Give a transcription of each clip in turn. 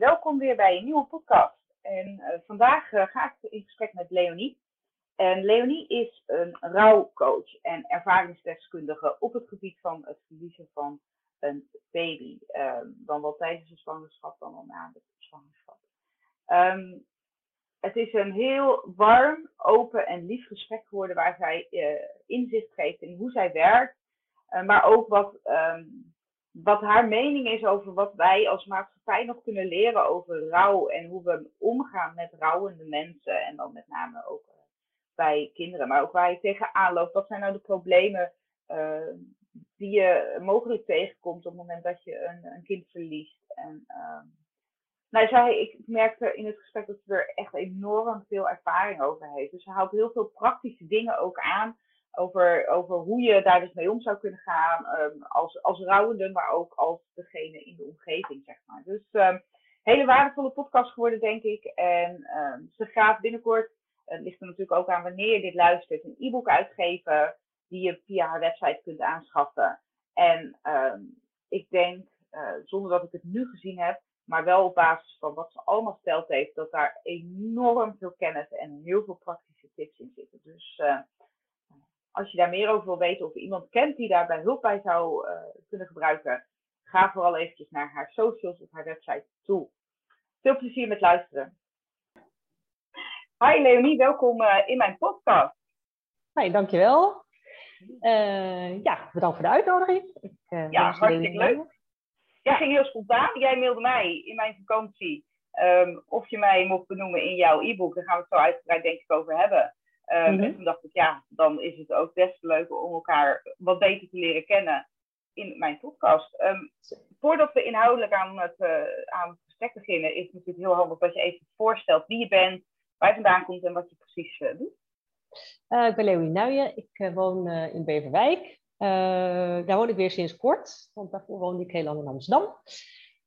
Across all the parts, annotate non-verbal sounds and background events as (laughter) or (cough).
Welkom weer bij een nieuwe podcast. En uh, vandaag uh, ga ik in gesprek met Leonie. En Leonie is een rouwcoach en ervaringsdeskundige op het gebied van het verliezen van een baby. Uh, dan wel tijdens de zwangerschap, dan wel na de zwangerschap. Um, het is een heel warm, open en lief gesprek geworden waar zij inzicht geeft in hoe zij werkt. maar ook wat um, wat haar mening is over wat wij als maatschappij nog kunnen leren over rouw en hoe we omgaan met rouwende mensen. En dan met name ook uh, bij kinderen, maar ook waar je tegenaan loopt. Wat zijn nou de problemen uh, die je mogelijk tegenkomt op het moment dat je een, een kind verliest? En, uh, nou, zij, ik merkte in het gesprek dat ze er echt enorm veel ervaring over heeft. Dus ze haalt heel veel praktische dingen ook aan over, over hoe je daar dus mee om zou kunnen gaan um, als, als rouwende, maar ook als degene in de omgeving, zeg maar. Dus um, hele waardevolle podcast geworden, denk ik. En um, ze gaat binnenkort, het ligt er natuurlijk ook aan wanneer je dit luistert, een e-book uitgeven die je via haar website kunt aanschaffen. En ik denk, uh, zonder dat ik het nu gezien heb, maar wel op basis van wat ze allemaal stelt heeft, dat daar enorm veel kennis en heel veel praktische tips in zitten. Dus uh, als je daar meer over wil weten of iemand kent die daarbij hulp bij zou uh, kunnen gebruiken, ga vooral eventjes naar haar socials of haar website toe. Veel plezier met luisteren. Hi Leonie, welkom uh, in mijn podcast. Hi, dankjewel. Uh, ja, bedankt voor de uitnodiging. Ik, ja, hartstikke leuk. Jij ging heel spontaan. Jij mailde mij in mijn vakantie um, of je mij mocht benoemen in jouw e-book. Daar gaan we het zo uitgebreid denk ik over hebben. Um, mm-hmm. En toen dacht ik, ja, dan is het ook best leuk om elkaar wat beter te leren kennen in mijn podcast. Um, voordat we inhoudelijk aan het, uh, aan het gesprek beginnen, is het natuurlijk heel handig dat je even voorstelt wie je bent, waar je vandaan komt en wat je precies uh, doet. Uh, ik ben Leonie Nuijen, ik woon in Beverwijk. daar woon ik weer sinds kort, want daarvoor woonde ik heel lang in Amsterdam.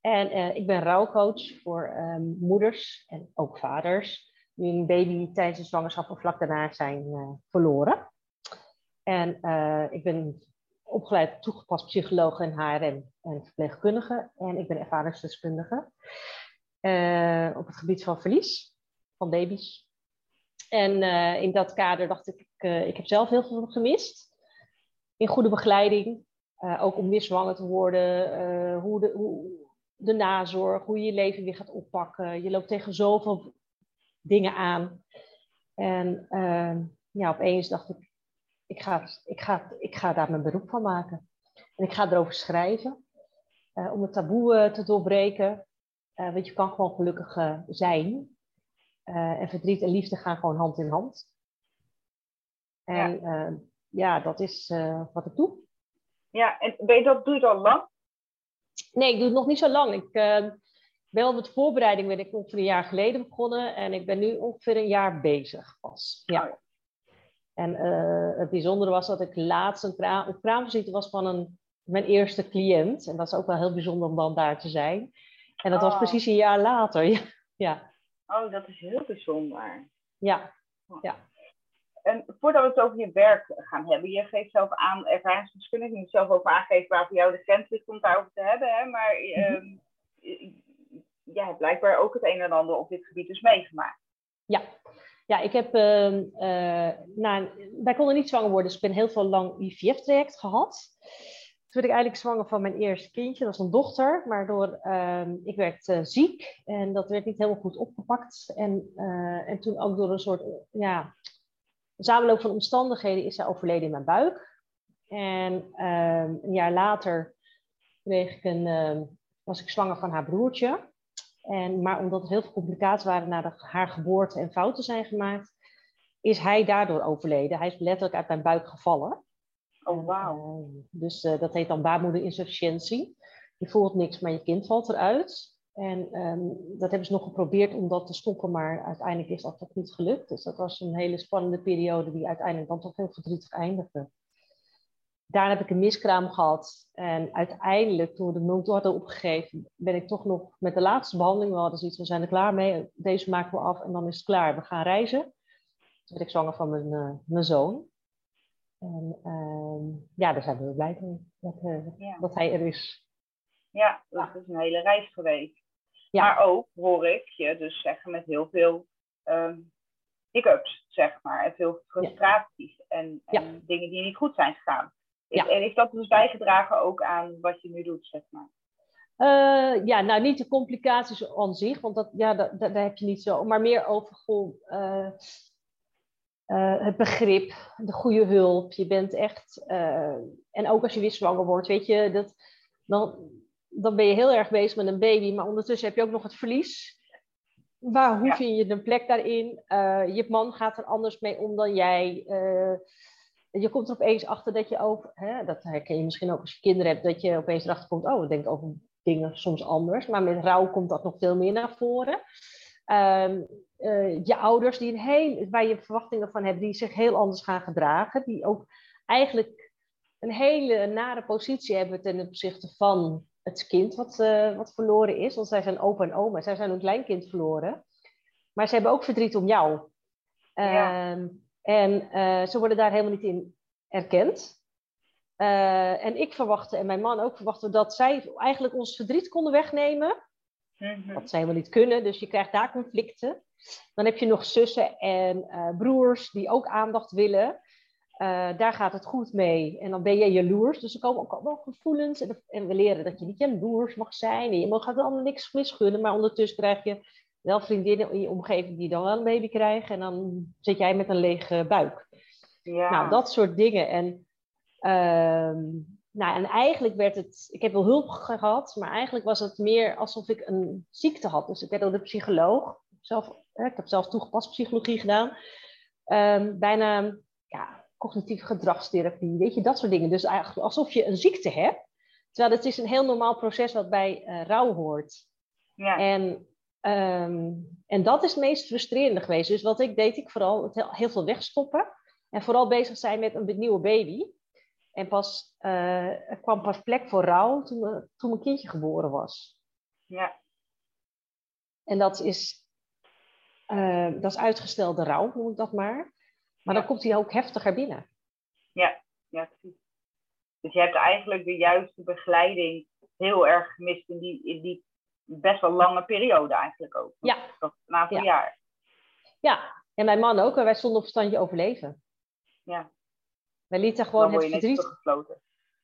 En ik ben rouwcoach voor um, moeders en ook vaders die een baby tijdens de zwangerschap of vlak daarna zijn uh, verloren. En uh, ik ben opgeleid toegepast psycholoog in HRM en verpleegkundige. En ik ben ervaringsdeskundige uh, op het gebied van verlies van baby's. En in dat kader dacht ik, ik heb zelf heel veel gemist. In goede begeleiding, ook om weer zwanger te worden, hoe, de, hoe de nazorg, hoe je je leven weer gaat oppakken. Je loopt tegen zoveel dingen aan. En uh, ja, opeens dacht ik, ik ga, ik, ga, ik ga daar mijn beroep van maken. En ik ga erover schrijven, uh, om het taboe uh, te doorbreken. Uh, want je kan gewoon gelukkig zijn. en verdriet en liefde gaan gewoon hand in hand. En ja, ja dat is wat ik doe. Ja, en ben je dat, doe je het al lang? Nee, ik doe het nog niet zo lang. Ik, wel met voorbereiding ben ik ongeveer een jaar geleden begonnen en ik ben nu ongeveer een jaar bezig pas. Ja. Oh en uh, het bijzondere was dat ik laatst een, kraam, een kraamvisite was van een, mijn eerste cliënt. En dat is ook wel heel bijzonder om dan daar te zijn. En dat was Oh. precies een jaar later. (laughs) Ja. ja. Oh, dat is heel bijzonder. Ja. ja. En voordat we het over je werk gaan hebben, je geeft zelf aan ervaringsdeskundige, je moet zelf ook aangeven waar voor jou de grens ligt om het daarover te hebben. Hè? Maar Mhm. Ehm, jij hebt blijkbaar ook het een en ander op dit gebied dus meegemaakt. Ja, ja ik heb, uh, wij konden niet zwanger worden, dus ik ben heel veel lang IVF-traject gehad. Toen werd ik eigenlijk zwanger van mijn eerste kindje, dat was een dochter. Maar door, uh, ik werd uh, ziek en dat werd niet helemaal goed opgepakt. En, uh, en toen ook door een soort, ja, samenloop van omstandigheden is zij overleden in mijn buik. En ehm, een jaar later kreeg ik een, was ik zwanger van haar broertje. En, maar omdat er heel veel complicaties waren na de, haar geboorte en fouten zijn gemaakt, is hij daardoor overleden. Hij is letterlijk uit mijn buik gevallen. Oh, wauw. Uh, dus dat heet dan baarmoederinsufficiëntie. Je voelt niks, maar je kind valt eruit. En um, dat hebben ze nog geprobeerd om dat te stoppen, maar uiteindelijk is dat toch niet gelukt. Dus dat was een hele spannende periode die uiteindelijk dan toch heel verdrietig eindigde. Daar heb ik een miskraam gehad. En uiteindelijk, toen we de nood hadden opgegeven, ben ik toch nog met de laatste behandeling. We hadden zoiets, we zijn er klaar mee. Deze maken we af en dan is het klaar. We gaan reizen. Toen werd ik zwanger van mijn, uh, mijn zoon. En uh, ja, daar zijn we blij mee dat, uh, ja. dat hij er is. Ja, dat is een hele reis geweest. Ja. Maar ook hoor ik je dus zeggen met heel veel hiccups, zeg maar. En veel frustraties en, dingen die niet goed zijn gegaan. Is, En is dat dus bijgedragen ook aan wat je nu doet, zeg maar? Uh, ja, nou niet de complicaties aan zich, want dat, ja, dat, dat, daar heb je niet zo. Maar meer over goh, uh, uh, het begrip, de goede hulp. Je bent echt, en ook als je weer zwanger wordt, weet je, dat, dan, dan ben je heel erg bezig met een baby, maar ondertussen heb je ook nog het verlies. Waar, hoe ja. vind je een plek daarin? Je man gaat er anders mee om dan jij. Je komt er opeens achter dat je over, hè, dat herken je misschien ook als je kinderen hebt, dat je opeens erachter komt, oh, ik denk over dingen soms anders. Maar met rouw komt dat nog veel meer naar voren. Uh, uh, je ouders die een heel, waar je verwachtingen van hebt, die zich heel anders gaan gedragen, die ook eigenlijk een hele nare positie hebben ten opzichte van het kind wat, uh, wat verloren is. Want zij zijn opa en oma, zij zijn een kleinkind verloren. Maar ze hebben ook verdriet om jou. Ja. Uh, en uh, ze worden daar helemaal niet in erkend. Uh, en ik verwachtte, en mijn man ook verwachten, dat zij eigenlijk ons verdriet konden wegnemen. Wat zij helemaal niet kunnen, dus je krijgt daar conflicten. Dan heb je nog zussen en broers die ook aandacht willen. Daar gaat het goed mee. En dan ben je jaloers. Dus er komen ook allemaal gevoelens. En, en, we leren dat je niet jaloers mag zijn. En je mag het allemaal niks misgunnen. Maar ondertussen krijg je wel vriendinnen in je omgeving die dan wel een baby krijgen. En dan zit jij met een lege buik. Ja. Nou, dat soort dingen. En, uh, nou, en eigenlijk werd het... Ik heb wel hulp gehad. Maar eigenlijk was het meer alsof ik een ziekte had. Dus ik werd door de psycholoog. Zelf, ik heb zelf toegepast psychologie gedaan. Uh, bijna... Ja, cognitieve gedragstherapie, weet je, dat soort dingen. Dus eigenlijk alsof je een ziekte hebt. Terwijl het is een heel normaal proces wat bij uh, rouw hoort. Ja. En, um, en dat is het meest frustrerende geweest. Dus wat ik deed, ik vooral het heel, veel wegstoppen. En vooral bezig zijn met een nieuwe baby. En pas, uh, er kwam pas plek voor rouw toen, toen mijn kindje geboren was. Ja. En dat is, uh, dat is uitgestelde rouw, noem ik dat maar. Maar dan komt hij ook heftiger binnen. Ja, ja, precies. Dus je hebt eigenlijk de juiste begeleiding heel erg gemist in die, in die best wel lange periode eigenlijk ook. Ja. Dat, een aantal ja. jaar. Ja, en mijn man ook. Wij stonden op standje overleven. Ja. Wij lieten gewoon het verdriet...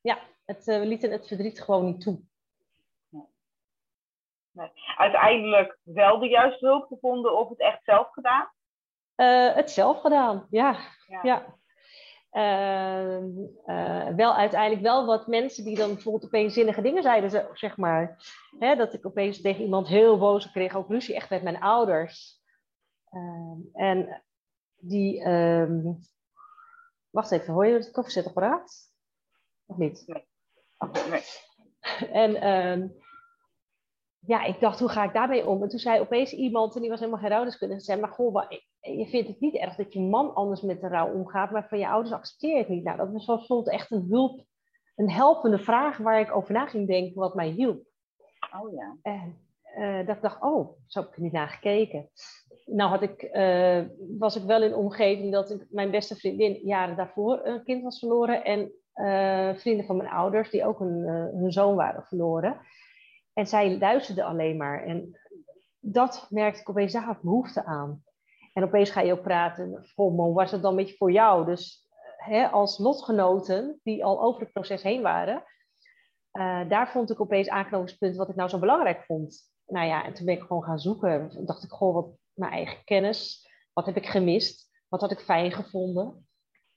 Ja, het, uh, we lieten het verdriet gewoon niet toe. Nee. Nee. Uiteindelijk wel de juiste hulp gevonden of het echt zelf gedaan? Uh, het zelf gedaan, ja. ja. ja. Uh, uh, wel uiteindelijk wel wat mensen die dan bijvoorbeeld opeens zinnige dingen zeiden, zeg maar. Hè, dat ik opeens tegen iemand heel boos kreeg, ook ruzie echt met mijn ouders. Ehm, en die, um, wacht even, hoor je het koffiezetapparaat? Of niet? Nee. Oh, nee. (laughs) En um, ja, ik dacht, hoe ga ik daarmee om? En toen zei opeens iemand, en die was helemaal geen rouwdeskundige, zei, maar goh, je vindt het niet erg dat je man anders met de rouw omgaat, maar van je ouders accepteer je het niet. Nou, dat was bijvoorbeeld echt een hulp, een helpende vraag waar ik over na ging denken, wat mij hielp. Oh ja. En uh, dat ik dacht, oh, zo heb ik er niet naar gekeken. Nou had ik, uh, was ik wel in een omgeving dat ik, mijn beste vriendin jaren daarvoor een kind was verloren. En uh, vrienden van mijn ouders die ook een, hun zoon waren verloren. En zij luisterde alleen maar. En dat merkte ik opeens, daar had behoefte aan. En opeens ga je ook praten, goh, was het dan een beetje voor jou? Dus hè, als lotgenoten die al over het proces heen waren, uh, daar vond ik opeens aanknopingspunt wat ik nou zo belangrijk vond. Nou ja, en toen ben ik gewoon gaan zoeken. Toen dacht ik, goh, wat mijn eigen kennis, wat heb ik gemist? Wat had ik fijn gevonden?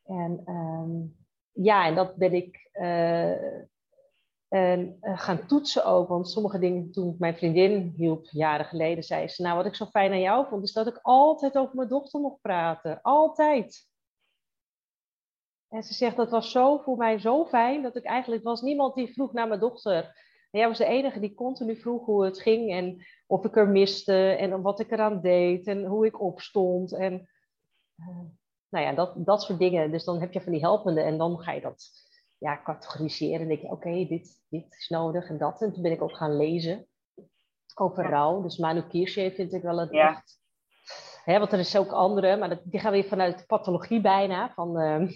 En um, ja, en dat ben ik uh, En uh, gaan toetsen ook, want sommige dingen, toen mijn vriendin hielp jaren geleden, zei ze, nou wat ik zo fijn aan jou vond, is dat ik altijd over mijn dochter mocht praten. Altijd. En ze zegt, dat was zo voor mij zo fijn, dat ik eigenlijk, was niemand die vroeg naar mijn dochter. En jij was de enige die continu vroeg hoe het ging en of ik er miste en wat ik eraan deed en hoe ik opstond. En uh, nou ja, dat, dat soort dingen. Dus dan heb je van die helpende en dan ga je dat ja, categoriseren. En denk je, oké, dit, dit is nodig en dat. En toen ben ik ook gaan lezen over rouw. Dus Manu Kirsche vind ik wel het Ja. echt... Hè, want er is ook andere, maar dat, die gaan weer vanuit de pathologie bijna. Van ehm,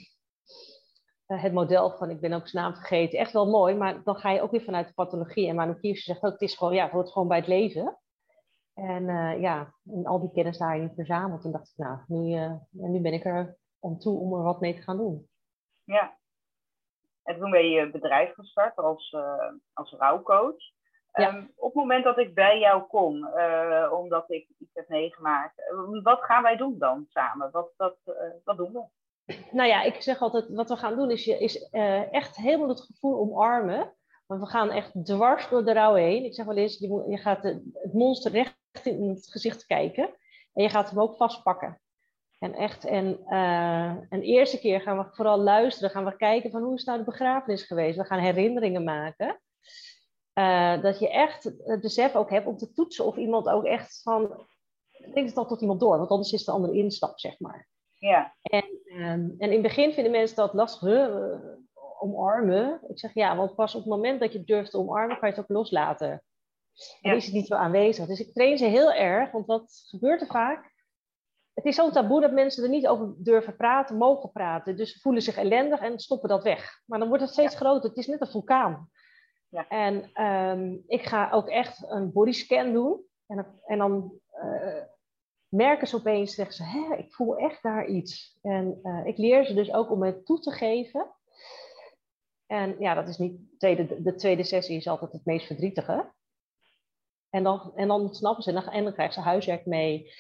eh, het model van, ik ben ook zijn naam vergeten. Echt wel mooi, maar dan ga je ook weer vanuit de pathologie. En Manu Kirsche zegt ook, het is gewoon, ja, het hoort gewoon bij het leven. En eh, ja, en al die kennis daarin verzameld. En dacht ik, nou, nu, eh, nu ben ik er om toe om er wat mee te gaan doen. Ja. En toen ben je je bedrijf gestart als, uh, als rouwcoach. Ja. Um, op het moment dat ik bij jou kom, uh, omdat ik iets heb meegemaakt, wat gaan wij doen dan samen? Wat, wat, uh, wat doen we? Nou ja, ik zeg altijd, wat we gaan doen is, is echt helemaal het gevoel omarmen. Want we gaan echt dwars door de rouw heen. Ik zeg wel eens, je, moet, je gaat het monster recht in het gezicht kijken. En je gaat hem ook vastpakken. En echt, en uh, een eerste keer gaan we vooral luisteren. Gaan we kijken van hoe is nou de begrafenis geweest. We gaan herinneringen maken. Uh, dat je echt het besef ook hebt om te toetsen of iemand ook echt van... Denk het al tot iemand door, want anders is de andere instap, zeg maar. Ja. En, um, en in het begin vinden mensen dat lastig. Huh, omarmen. Ik zeg ja, want pas op het moment dat je durft te omarmen, kan je het ook loslaten. En Ja. is het niet zo aanwezig. Dus ik train ze heel erg, want wat gebeurt er vaak? Het is zo'n taboe dat mensen er niet over durven praten, mogen praten. Dus ze voelen zich ellendig en stoppen dat weg. Maar dan wordt het steeds groter. Het is net een vulkaan. Ja. En ehm, ik ga ook echt een bodyscan doen. En, dan- en dan eh, merken ze opeens, zeggen ze, Hé, ik voel echt daar iets. En eh, ik leer ze dus ook om het toe te geven. En ja, dat is niet, tweede, de tweede sessie is altijd het meest verdrietige. En dan, en dan snappen ze en dan, en dan krijgen ze huiswerk mee.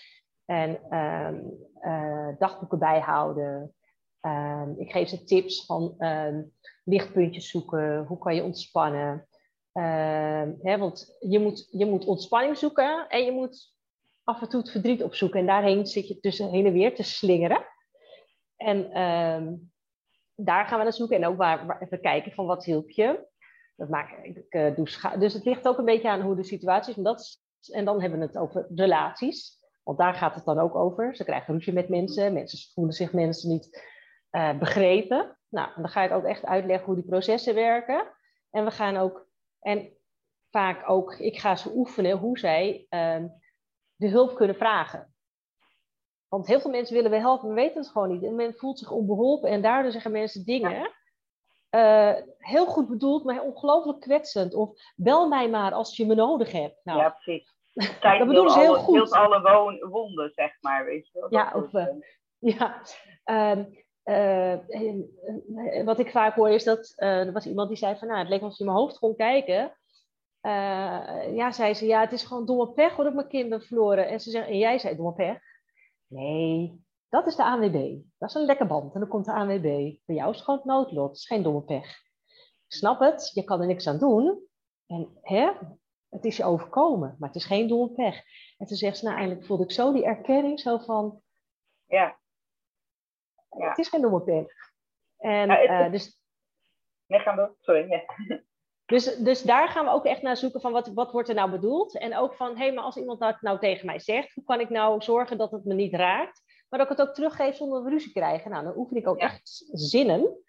En ehm, eh, dagboeken bijhouden. Ehm, ik geef ze tips van ehm, lichtpuntjes zoeken. Hoe kan je ontspannen? Hè, want je moet, je moet ontspanning zoeken en je moet af en toe het verdriet opzoeken. En daarheen zit je tussen heen en weer te slingeren. En daar gaan we naar zoeken. En ook waar, even kijken van wat hielp je. Dat maak ik. eh, doe dus het ligt ook een beetje aan hoe de situatie is. Dat is- en dan hebben we het over relaties. Want daar gaat het dan ook over. Ze krijgen ruzie met mensen. Mensen voelen zich mensen niet eh, begrepen. Nou, dan ga ik ook echt uitleggen hoe die processen werken. En we gaan ook, en vaak ook, ik ga ze oefenen hoe zij ehm, de hulp kunnen vragen. Want heel veel mensen willen we helpen, maar weten het gewoon niet. En men voelt zich onbeholpen en daardoor zeggen mensen dingen. eh, heel goed bedoeld, maar ongelooflijk kwetsend. Of bel mij maar als je me nodig hebt. Nou, ja, precies. (laughs) Kijk, dat bedoelen ze alle, heel goed. hield alle woon- wonden, zeg maar, weet je wel. Ja, of, eh, eh, (laughs) Ja, ehm, eh, wat ik vaak hoor is dat er was iemand die zei van nou, het leek alsof je in mijn hoofd kon kijken. Ja, zei ze, ja, het is gewoon domme pech hoor, dat ik mijn kind ben verloren. En, ze zei, en jij zei domme pech? Nee, dat is de ANWB. Dat is een lekker band en dan komt de ANWB. Bij jou is het gewoon noodlot, het is geen domme pech. Ik snap het, je kan er niks aan doen. En hè, het is je overkomen, maar het is geen domme pech. En toen zegt ze, nou eindelijk voelde ik zo die erkenning, zo van, ja. Ja. het is geen domme pech. En Ja, het- eh, dus, Nee, gaan we. Sorry. Ja. dus, dus daar gaan we ook echt naar zoeken van wat, wat wordt er nou bedoeld. En ook van, hé, hey, maar als iemand dat nou tegen mij zegt, hoe kan ik nou zorgen dat het me niet raakt? Maar dat ik het ook teruggeef zonder ruzie krijgen. Nou, dan oefen ik ook Ja. echt zinnen.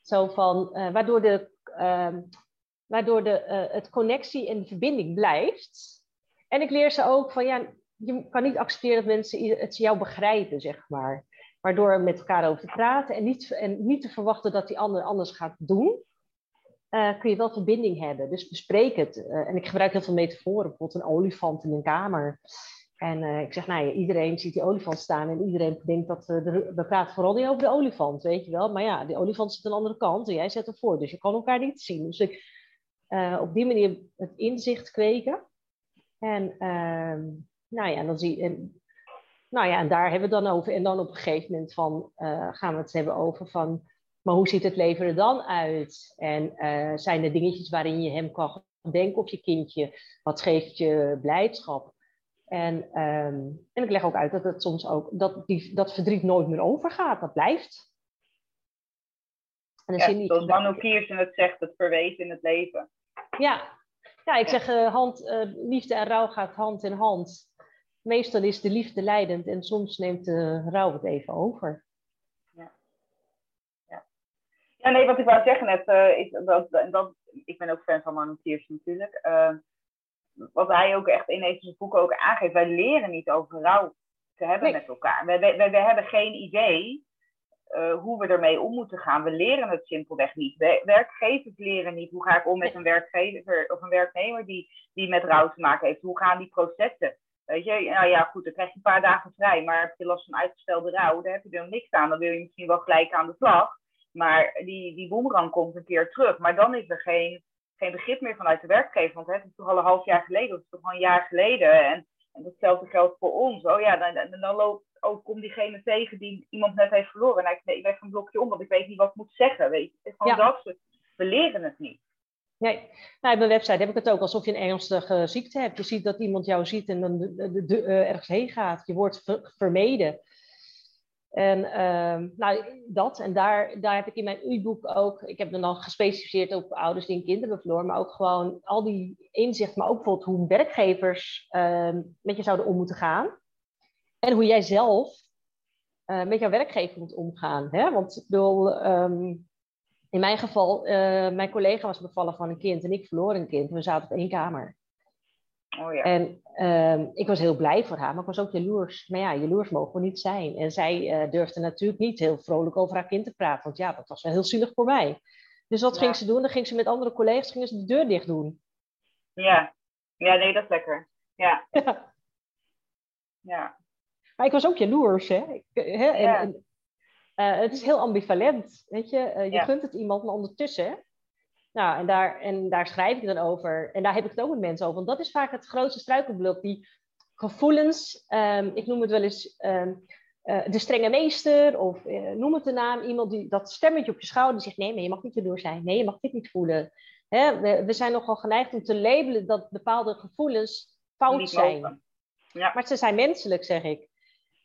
Zo van, eh, waardoor, de, ehm, waardoor de, eh, het connectie en de verbinding blijft. En ik leer ze ook van, ja, je kan niet accepteren dat mensen het jou begrijpen, zeg maar. Waardoor met elkaar over te praten en niet, en niet te verwachten dat die ander anders gaat doen, eh, kun je wel verbinding hebben. Dus bespreek het. Eh, en ik gebruik heel veel metaforen, bijvoorbeeld een olifant in een kamer. En ik zeg, nou ja, iedereen ziet die olifant staan en iedereen denkt dat de, we praten vooral niet over de olifant, weet je wel. Maar ja, die olifant zit aan de andere kant en jij zet hem voor, dus je kan elkaar niet zien. Dus ik, eh, op die manier het inzicht kweken. En ehm, nou ja, dan zie en, nou ja, en daar hebben we het dan over. En dan op een gegeven moment van, eh, gaan we het hebben over van Maar hoe ziet het leven er dan uit? En eh, zijn er dingetjes waarin je hem kan denken op je kindje? Wat geeft je blijdschap? En, ehm, en ik leg ook uit dat het soms ook dat, die, dat verdriet nooit meer overgaat. Dat blijft. En ja, zoals Manu Kiersen het zegt, het verweet in het leven. Ja, ja ik zeg uh, hand, uh, liefde en rouw gaat hand in hand. Meestal is de liefde leidend en soms neemt de rouw het even over. Ja, ja. ja nee, wat ik wou zeggen net, uh, is dat, dat, ik ben ook fan van Manu Kiersen natuurlijk wat hij ook echt in deze boeken ook aangeeft, wij leren niet over rouw te hebben met elkaar. We, we, we, hebben geen idee uh, hoe we ermee om moeten gaan. We leren het simpelweg niet. werkgevers leren niet hoe ga ik om met een werkgever of een werknemer die, die met rouw te maken heeft. Hoe gaan die processen? Weet je, nou ja, goed, dan krijg je een paar dagen vrij, maar heb je last van uitgestelde rouw, dan heb je er niks aan. Dan wil je misschien wel gelijk aan de slag. Maar die, die boemerang komt een keer terug. Maar dan is er geen, geen begrip meer vanuit de werkgever. Want hè, het is toch al een half jaar geleden, of het is toch al een jaar geleden. En, en datzelfde geldt voor ons. Oh ja, dan, dan, dan loopt ook kom diegene tegen die iemand net heeft verloren. En ik, ik leg een blokje om, want ik weet niet wat ik moet zeggen. Weet je? Gewoon ja. dat. We leren het niet. Nee, nou, op mijn website heb ik het ook alsof je een ernstige ziekte hebt. Je ziet dat iemand jou ziet en dan de, de, uh, ergens heen gaat. Je wordt vermeden. En uh, nou, dat. En daar, daar heb ik in mijn e-book ook, ik heb me dan gespecialiseerd op ouders die een kind hebben verloren, maar ook gewoon al die inzichten, maar ook bijvoorbeeld hoe werkgevers uh, met je zouden om moeten gaan. En hoe jij zelf uh, met jouw werkgever moet omgaan. Hè? Want ik bedoel, um, in mijn geval, uh, mijn collega was bevallen van een kind en ik verloor een kind. We zaten op één kamer. Oh ja. En uh, ik was heel blij voor haar, maar ik was ook jaloers. Maar ja, jaloers mogen we niet zijn. En zij uh, durfde natuurlijk niet heel vrolijk over haar kind te praten. Want ja, dat was wel heel zielig voor mij. Dus wat ja. ging ze doen? Dan ging ze met andere collega's gingen ze de deur dicht doen. Ja, ja nee, dat is lekker. Ja. (laughs) ja. ja. Maar ik was ook jaloers, hè. Ik, hè? En, ja. en, uh, het is heel ambivalent, weet je. Uh, je ja. gunt het iemand, maar ondertussen nou, en daar, en daar schrijf ik dan over. En daar heb ik het ook met mensen over. Want dat is vaak het grootste struikelblok. Die gevoelens, um, ik noem het wel eens um, uh, de strenge meester. Of noem het de naam. Iemand die dat stemmetje op je schouder zegt. Nee, maar je mag niet erdoor zijn. Nee, je mag dit niet voelen. Hè? We, we, zijn nogal geneigd om te labelen dat bepaalde gevoelens fout zijn. Ja. Maar ze zijn menselijk, zeg ik.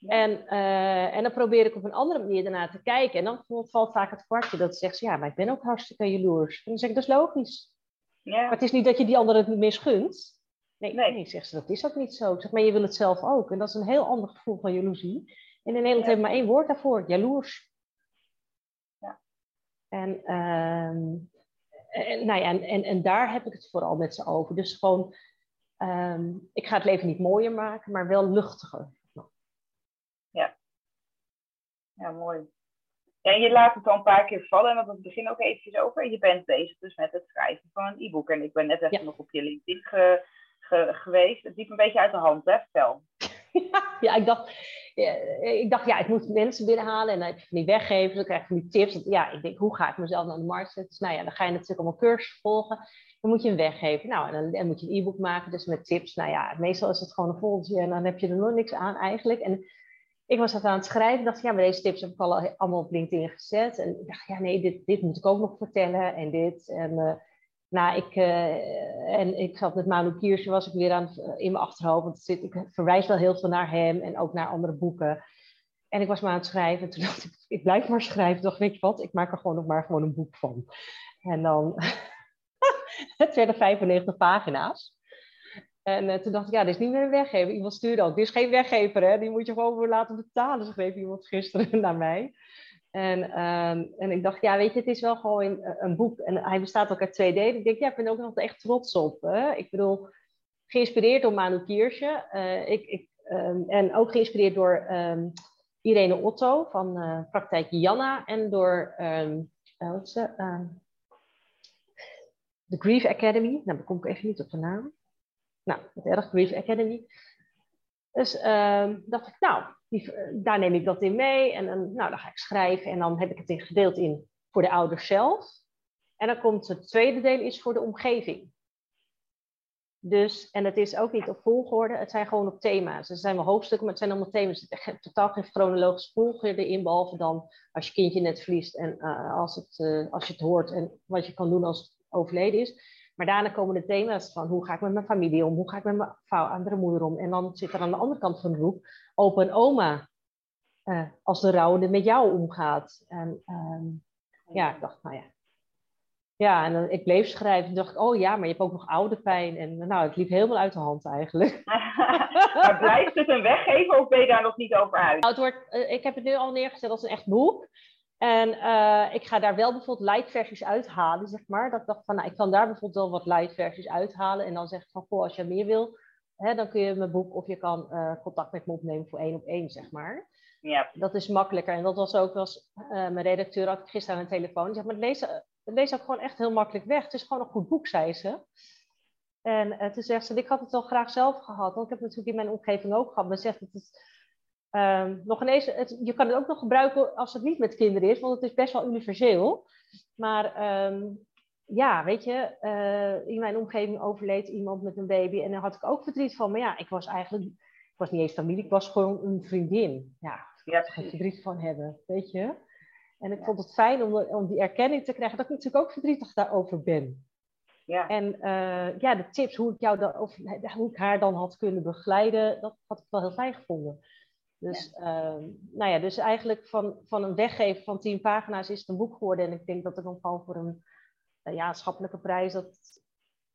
En, uh, en dan probeer ik op een andere manier daarna te kijken. En dan valt vaak het kwartje dat zegt, ja, maar ik ben ook hartstikke jaloers. En dan zeg ik, dat is logisch. Ja. Maar het is niet dat je die anderen het niet misgunt. Nee, nee. nee zegt ze, dat is ook niet zo. Ik zeg, maar je wil het zelf ook. En dat is een heel ander gevoel van jaloezie. En in Nederland ja. hebben we maar één woord daarvoor, jaloers. Ja. En, um, en, nou ja, en, en, en daar heb ik het vooral met ze over. Dus gewoon, um, ik ga het leven niet mooier maken, maar wel luchtiger. Ja, mooi. Ja, en je laat het al een paar keer vallen, en we het begin ook eventjes over. Je bent bezig dus met het schrijven van een e-book. En ik ben net even ja. nog op je LinkedIn ge, ge, geweest. Het liep een beetje uit de hand, hè? Vertel. (laughs) ja, ik dacht, ja, ik dacht, ja, ik moet mensen binnenhalen en dan heb je van die weggeven, dan krijg je van die tips. Ja, ik denk, hoe ga ik mezelf naar de markt zetten? Dus nou ja, dan ga je natuurlijk allemaal cursussen volgen. Dan moet je een weggeven. Nou, en dan, dan moet je een e-book maken, dus met tips. Nou ja, meestal is het gewoon een volgende en dan heb je er nog niks aan eigenlijk. En ik was dat aan het schrijven. dacht, ja, maar deze tips heb ik al allemaal op LinkedIn gezet. En ik dacht, ja, nee, dit, dit moet ik ook nog vertellen. En dit. En, uh, nou, ik, uh, en ik zat met Manu Kiersje, was ik weer aan, uh, in mijn achterhoofd. Want zit, ik verwijs wel heel veel naar hem en ook naar andere boeken. En ik was maar aan het schrijven. En toen dacht ik, ik blijf maar schrijven. Ik dacht, weet je wat, ik maak er gewoon nog maar gewoon een boek van. En dan, (laughs) het werden 95 pagina's. En uh, toen dacht ik, ja, dit is niet meer een weggever. Iemand stuurde ook, dit is geen weggever, hè? die moet je gewoon weer laten betalen, schreef iemand gisteren (laughs) naar mij. En, um, en ik dacht, ja, weet je, het is wel gewoon een, een, boek. En hij bestaat ook uit twee delen. Ik denk, ja, ik ben er ook nog echt trots op. Hè? Ik bedoel, geïnspireerd door Manu Kiersje. Uh, ik, ik, um, en ook geïnspireerd door um, Irene Otto van Praktijk Janna. En door, wat is ze? de Grief Academy. Nou, daar kom ik even niet op de naam. Nou, het erg Grief Academy. Dus uh, dacht ik, nou, die, daar neem ik dat in mee. En dan, nou, dan ga ik schrijven en dan heb ik het in gedeeld in voor de ouders zelf. En dan komt het tweede deel is voor de omgeving. Dus, en het is ook niet op volgorde, het zijn gewoon op thema's. Er zijn wel hoofdstukken, maar het zijn allemaal thema's. Er zit totaal geen chronologische volgorde in, behalve dan als je kindje net verliest en uh, als, het, uh, als je het hoort en wat je kan doen als het overleden is. Maar daarna komen de thema's van hoe ga ik met mijn familie om, hoe ga ik met mijn vrouw, andere moeder om. En dan zit er aan de andere kant van de groep opa en oma, uh, als de rouwende met jou omgaat. En um, ja, ik dacht, nou ja, ja, en dan, ik bleef schrijven. En dacht ik, oh ja, maar je hebt ook nog oude pijn. En nou, het liep helemaal uit de hand eigenlijk. (laughs) maar blijft het een weggeven of ben je daar nog niet over uit? Nou, het wordt, uh, ik heb het nu al neergezet als een echt boek. En uh, ik ga daar wel bijvoorbeeld light versies uithalen, zeg maar. Dat ik dacht van, nou, ik kan daar bijvoorbeeld wel wat light versies uithalen. En dan zeg ik van, goh, als je meer wil, hè, dan kun je mijn boek of je kan uh, contact met me opnemen voor één op één, zeg maar. Ja. Dat is makkelijker. En dat was ook, was, mijn redacteur had ik gisteren aan de telefoon. Zeg maar, lees, het leest ook gewoon echt heel makkelijk weg. Het is gewoon een goed boek, zei ze. En toen zegt ze, ik had het wel graag zelf gehad. Want ik heb het natuurlijk in mijn omgeving ook gehad. Maar zegt het, het um, nog ineens, het, je kan het ook nog gebruiken als het niet met kinderen is. Want het is best wel universeel. Maar um, ja, weet je, uh, in mijn omgeving overleed iemand met een baby. En daar had ik ook verdriet van. Maar ja, ik was eigenlijk, ik was niet eens familie. Ik was gewoon een vriendin. Ja, daar verdriet van hebben, weet je. En ik vond het fijn om, om die erkenning te krijgen dat ik natuurlijk ook verdrietig daarover ben. Ja. En uh, ja, de tips hoe ik, jou dan, of, hoe ik haar dan had kunnen begeleiden, dat had ik wel heel fijn gevonden. Dus, ja. Uh, nou ja, dus eigenlijk van, van een weggeven van tien pagina's is het een boek geworden. En ik denk dat ik dan gewoon voor een uh, ja, schappelijke prijs dat,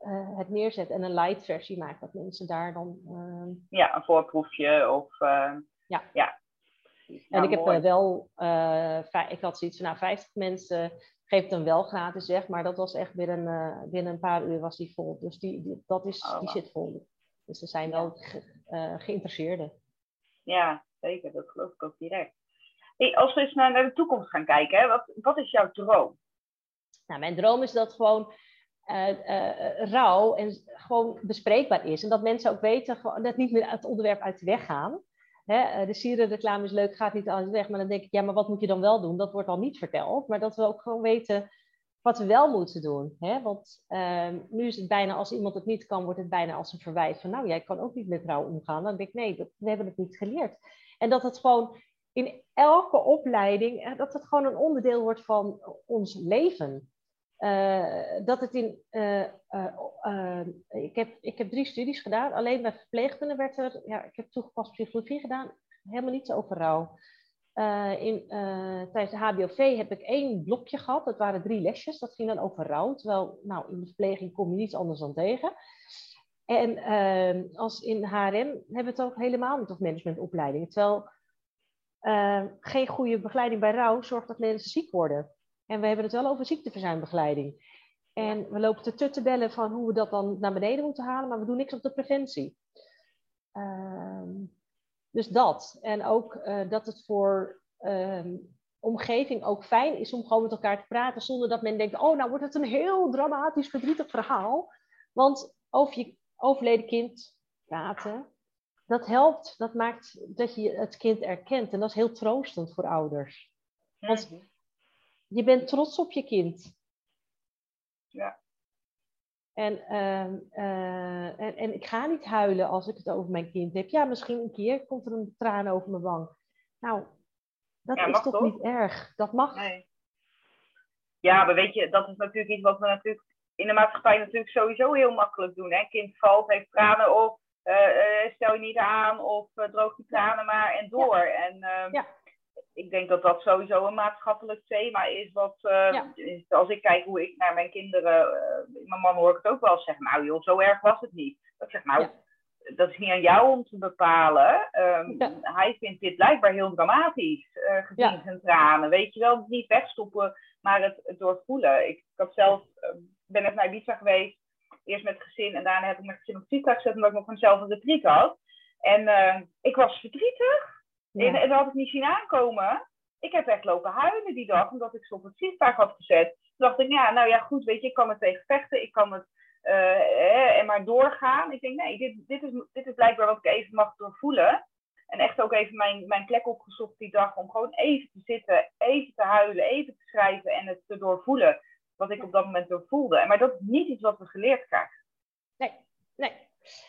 uh, het neerzet en een light versie maak. Dat mensen daar dan... ja, een voorproefje of... ja. ja. En nou, ik heb mooi. wel, uh, ik had zoiets van, nou, 50 mensen geef het dan wel gratis zeg, maar dat was echt binnen, binnen een paar uur was die vol. Dus die, die dat is, oh, die zit vol. Dus er zijn wel ge, uh, geïnteresseerden. Ja, zeker, dat geloof ik ook direct. Als we eens naar, naar de toekomst gaan kijken, hè, wat, wat is jouw droom? Nou, mijn droom is dat gewoon rauw en gewoon bespreekbaar is. En dat mensen ook weten gewoon, dat niet meer het onderwerp uit de weg gaan. Hè, de sierenreclame is leuk, gaat niet alles weg. Maar dan denk ik, ja, maar wat moet je dan wel doen? Dat wordt al niet verteld. Maar dat we ook gewoon weten wat we wel moeten doen. Want uh, nu is het bijna, als iemand het niet kan, wordt het bijna als een verwijt van, nou, jij kan ook niet met vrouw omgaan. Dan denk ik, nee, dat, we hebben het niet geleerd. En dat het gewoon in elke opleiding, dat het gewoon een onderdeel wordt van ons leven. Uh, dat het in. Uh, ik, heb, ik heb drie studies gedaan. Alleen bij verpleegkunde werd er. Ja, ik heb toegepast psychologie gedaan. Helemaal niets over rouw. in, tijdens de HBOV heb ik één blokje gehad. Dat waren drie lesjes. Dat ging dan over rouw. Terwijl, nou, in de verpleging kom je niets anders dan tegen. En ehm, als in HRM hebben we het ook helemaal niet over managementopleidingen. Terwijl geen goede begeleiding bij rouw zorgt dat mensen ziek worden. En we hebben het wel over ziekteverzuimbegeleiding. En we lopen te te bellen van hoe we dat dan naar beneden moeten halen, maar we doen niks op de preventie. Uh, dus dat. En ook uh, dat het voor um, omgeving ook fijn is om gewoon met elkaar te praten, zonder dat men denkt, oh, nou wordt het een heel dramatisch, verdrietig verhaal. Want over je overleden kind praten, dat helpt, dat maakt dat je het kind erkent. En dat is heel troostend voor ouders. Want je bent trots op je kind. Ja. En, uh, uh, en, en, ik ga niet huilen als ik het over mijn kind heb. Ja, misschien een keer komt er een traan over mijn wang. Nou, dat ja, is toch, toch, niet erg? Dat mag. Nee. Ja, maar weet je, dat is natuurlijk iets wat we natuurlijk in de maatschappij natuurlijk sowieso heel makkelijk doen. Hè? Kind valt, heeft tranen op, uh, stel je niet aan of droog die tranen maar en door. Ja. En, ehm, ja ik denk dat dat sowieso een maatschappelijk thema is. Wat, ja. Als ik kijk hoe ik naar mijn kinderen, mijn man hoor ik het ook wel zeggen, nou joh, zo erg was het niet. Dat zeg, nou, ja. dat is niet aan jou om te bepalen. Um, ja. Hij vindt dit blijkbaar heel dramatisch, uh, gezien zijn tranen. Weet je wel, niet wegstoppen, maar het, het doorvoelen. Ik, ik had zelf, ben even naar Ibiza geweest, eerst met gezin en daarna heb ik mijn gezin op Vita gezet, omdat ik nog vanzelf een retreat had. En ik was verdrietig. Ja. En, en dat had ik niet zien aankomen. Ik heb echt lopen huilen die dag, omdat ik ze op het vliegtuig had gezet. Toen dacht ik, ja, nou ja, goed, weet je, ik kan me tegen vechten, ik kan het uh, en maar doorgaan. Ik denk, nee, dit, dit, is, dit is blijkbaar wat ik even mag doorvoelen. En echt ook even mijn, mijn plek opgezocht die dag om gewoon even te zitten, even te huilen, even te schrijven en het te doorvoelen. Wat ik op dat moment doorvoelde. Maar dat is niet iets wat we geleerd krijgen. Nee, Nee,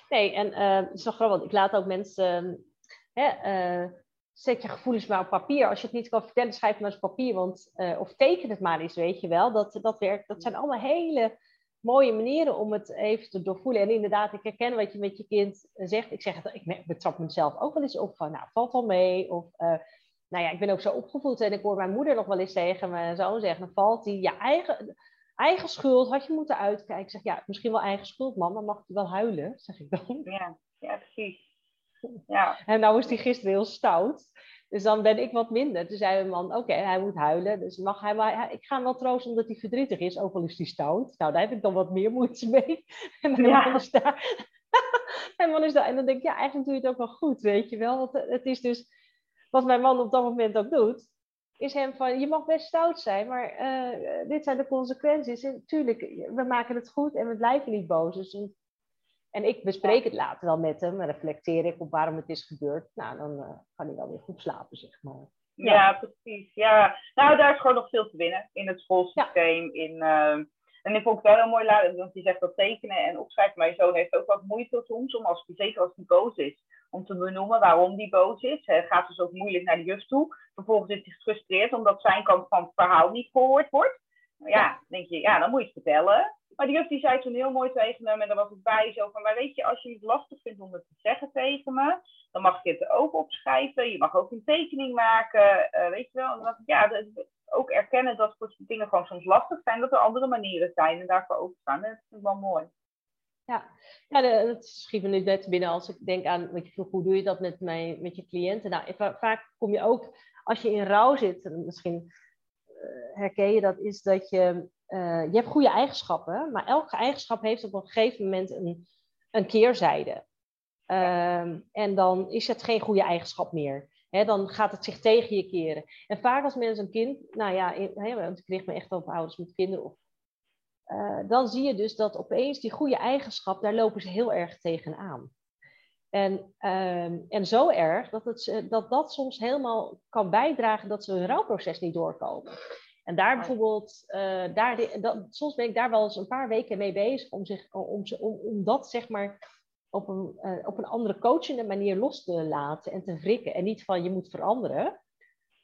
nee en uh, het is grappig, ik laat ook mensen, hè, uh, zet je gevoelens maar op papier. Als je het niet kan vertellen, schrijf het maar eens op papier, want, uh, of teken het maar eens, weet je wel. Dat, dat werkt, dat zijn allemaal hele mooie manieren om het even te doorvoelen. En inderdaad, ik herken wat je met je kind zegt. Ik zeg het, ik betrap mezelf ook wel eens op van, nou, valt wel mee. Of, uh, nou ja, ik ben ook zo opgevoed en ik hoor mijn moeder nog wel eens tegen mijn zoon zeggen, dan valt die je eigen, eigen schuld, had je moeten uitkijken. Ik zeg, ja, misschien wel eigen schuld, man, dan mag je wel huilen, zeg ik dan. Ja, ja precies. (laughs) Ja. En nou is die gisteren heel stout. Dus dan ben ik wat minder. Toen zei mijn man, oké, hij moet huilen. Dus mag hij maar, ik ga hem wel troosten omdat hij verdrietig is, ook al is hij stout. Nou, daar heb ik dan wat meer moeite mee. (laughs) En mijn Ja. man is daar. (laughs) en, man is daar. en dan denk ik, ja, eigenlijk doe je het ook wel goed, weet je wel. Want het is dus, wat mijn man op dat moment ook doet, is hem van, je mag best stout zijn, maar eh, dit zijn de consequenties. En tuurlijk, we maken het goed en we blijven niet boos. Dus een- en ik bespreek het later wel met hem en reflecteer ik op waarom het is gebeurd. Nou, dan eh, kan hij wel weer goed slapen, zeg maar. Ja. Ja. precies. Ja. Nou, daar is gewoon nog veel te winnen in het schoolsysteem. In, ehm, en ik vond het wel heel mooi, want je zegt dat tekenen en opschrijven. Mijn zoon heeft ook wat moeite soms, om als, zeker als hij boos is, om te benoemen waarom hij boos is. Hij gaat dus ook moeilijk naar de juf toe. Vervolgens is hij gefrustreerd omdat zijn kant van het verhaal niet gehoord wordt. Ja, denk je, ja, dan moet je het vertellen. Maar die juf die zei toen heel mooi tegen hem, en daar was ik bij, zo van, maar weet je, als je het lastig vindt om het te zeggen tegen me, dan mag je het ook opschrijven. Je mag ook een tekening maken, eh, weet je wel. En dan ja, ook erkennen dat dingen gewoon soms lastig zijn, dat er andere manieren zijn en daarvoor openstaan. Dat ik wel mooi. Ja, ja dat schiet me nu net binnen als ik denk aan, wat je hoe doe je dat met, mijn, met je cliënten? Nou, va- vaak kom je ook, als je in rouw zit, en misschien herken je dat, is dat je, eh, je hebt goede eigenschappen, maar elke eigenschap heeft op een gegeven moment een, een keerzijde. Ehm, en dan is het geen goede eigenschap meer. Dan gaat het zich tegen je keren. En vaak als mensen een kind, nou ja, in, want ik richt me echt op ouders met kinderen eh, dan zie je dus dat opeens die goede eigenschap, daar lopen ze heel erg tegenaan. En, ehm, en zo erg dat, het, dat dat soms helemaal kan bijdragen dat ze hun rouwproces niet doorkomen. En daar bijvoorbeeld, eh, daar, dat, soms ben ik daar wel eens een paar weken mee bezig om, zich, om, om dat zeg maar op een, eh, op een andere coachende manier los te laten en te wrikken. En niet van je moet veranderen.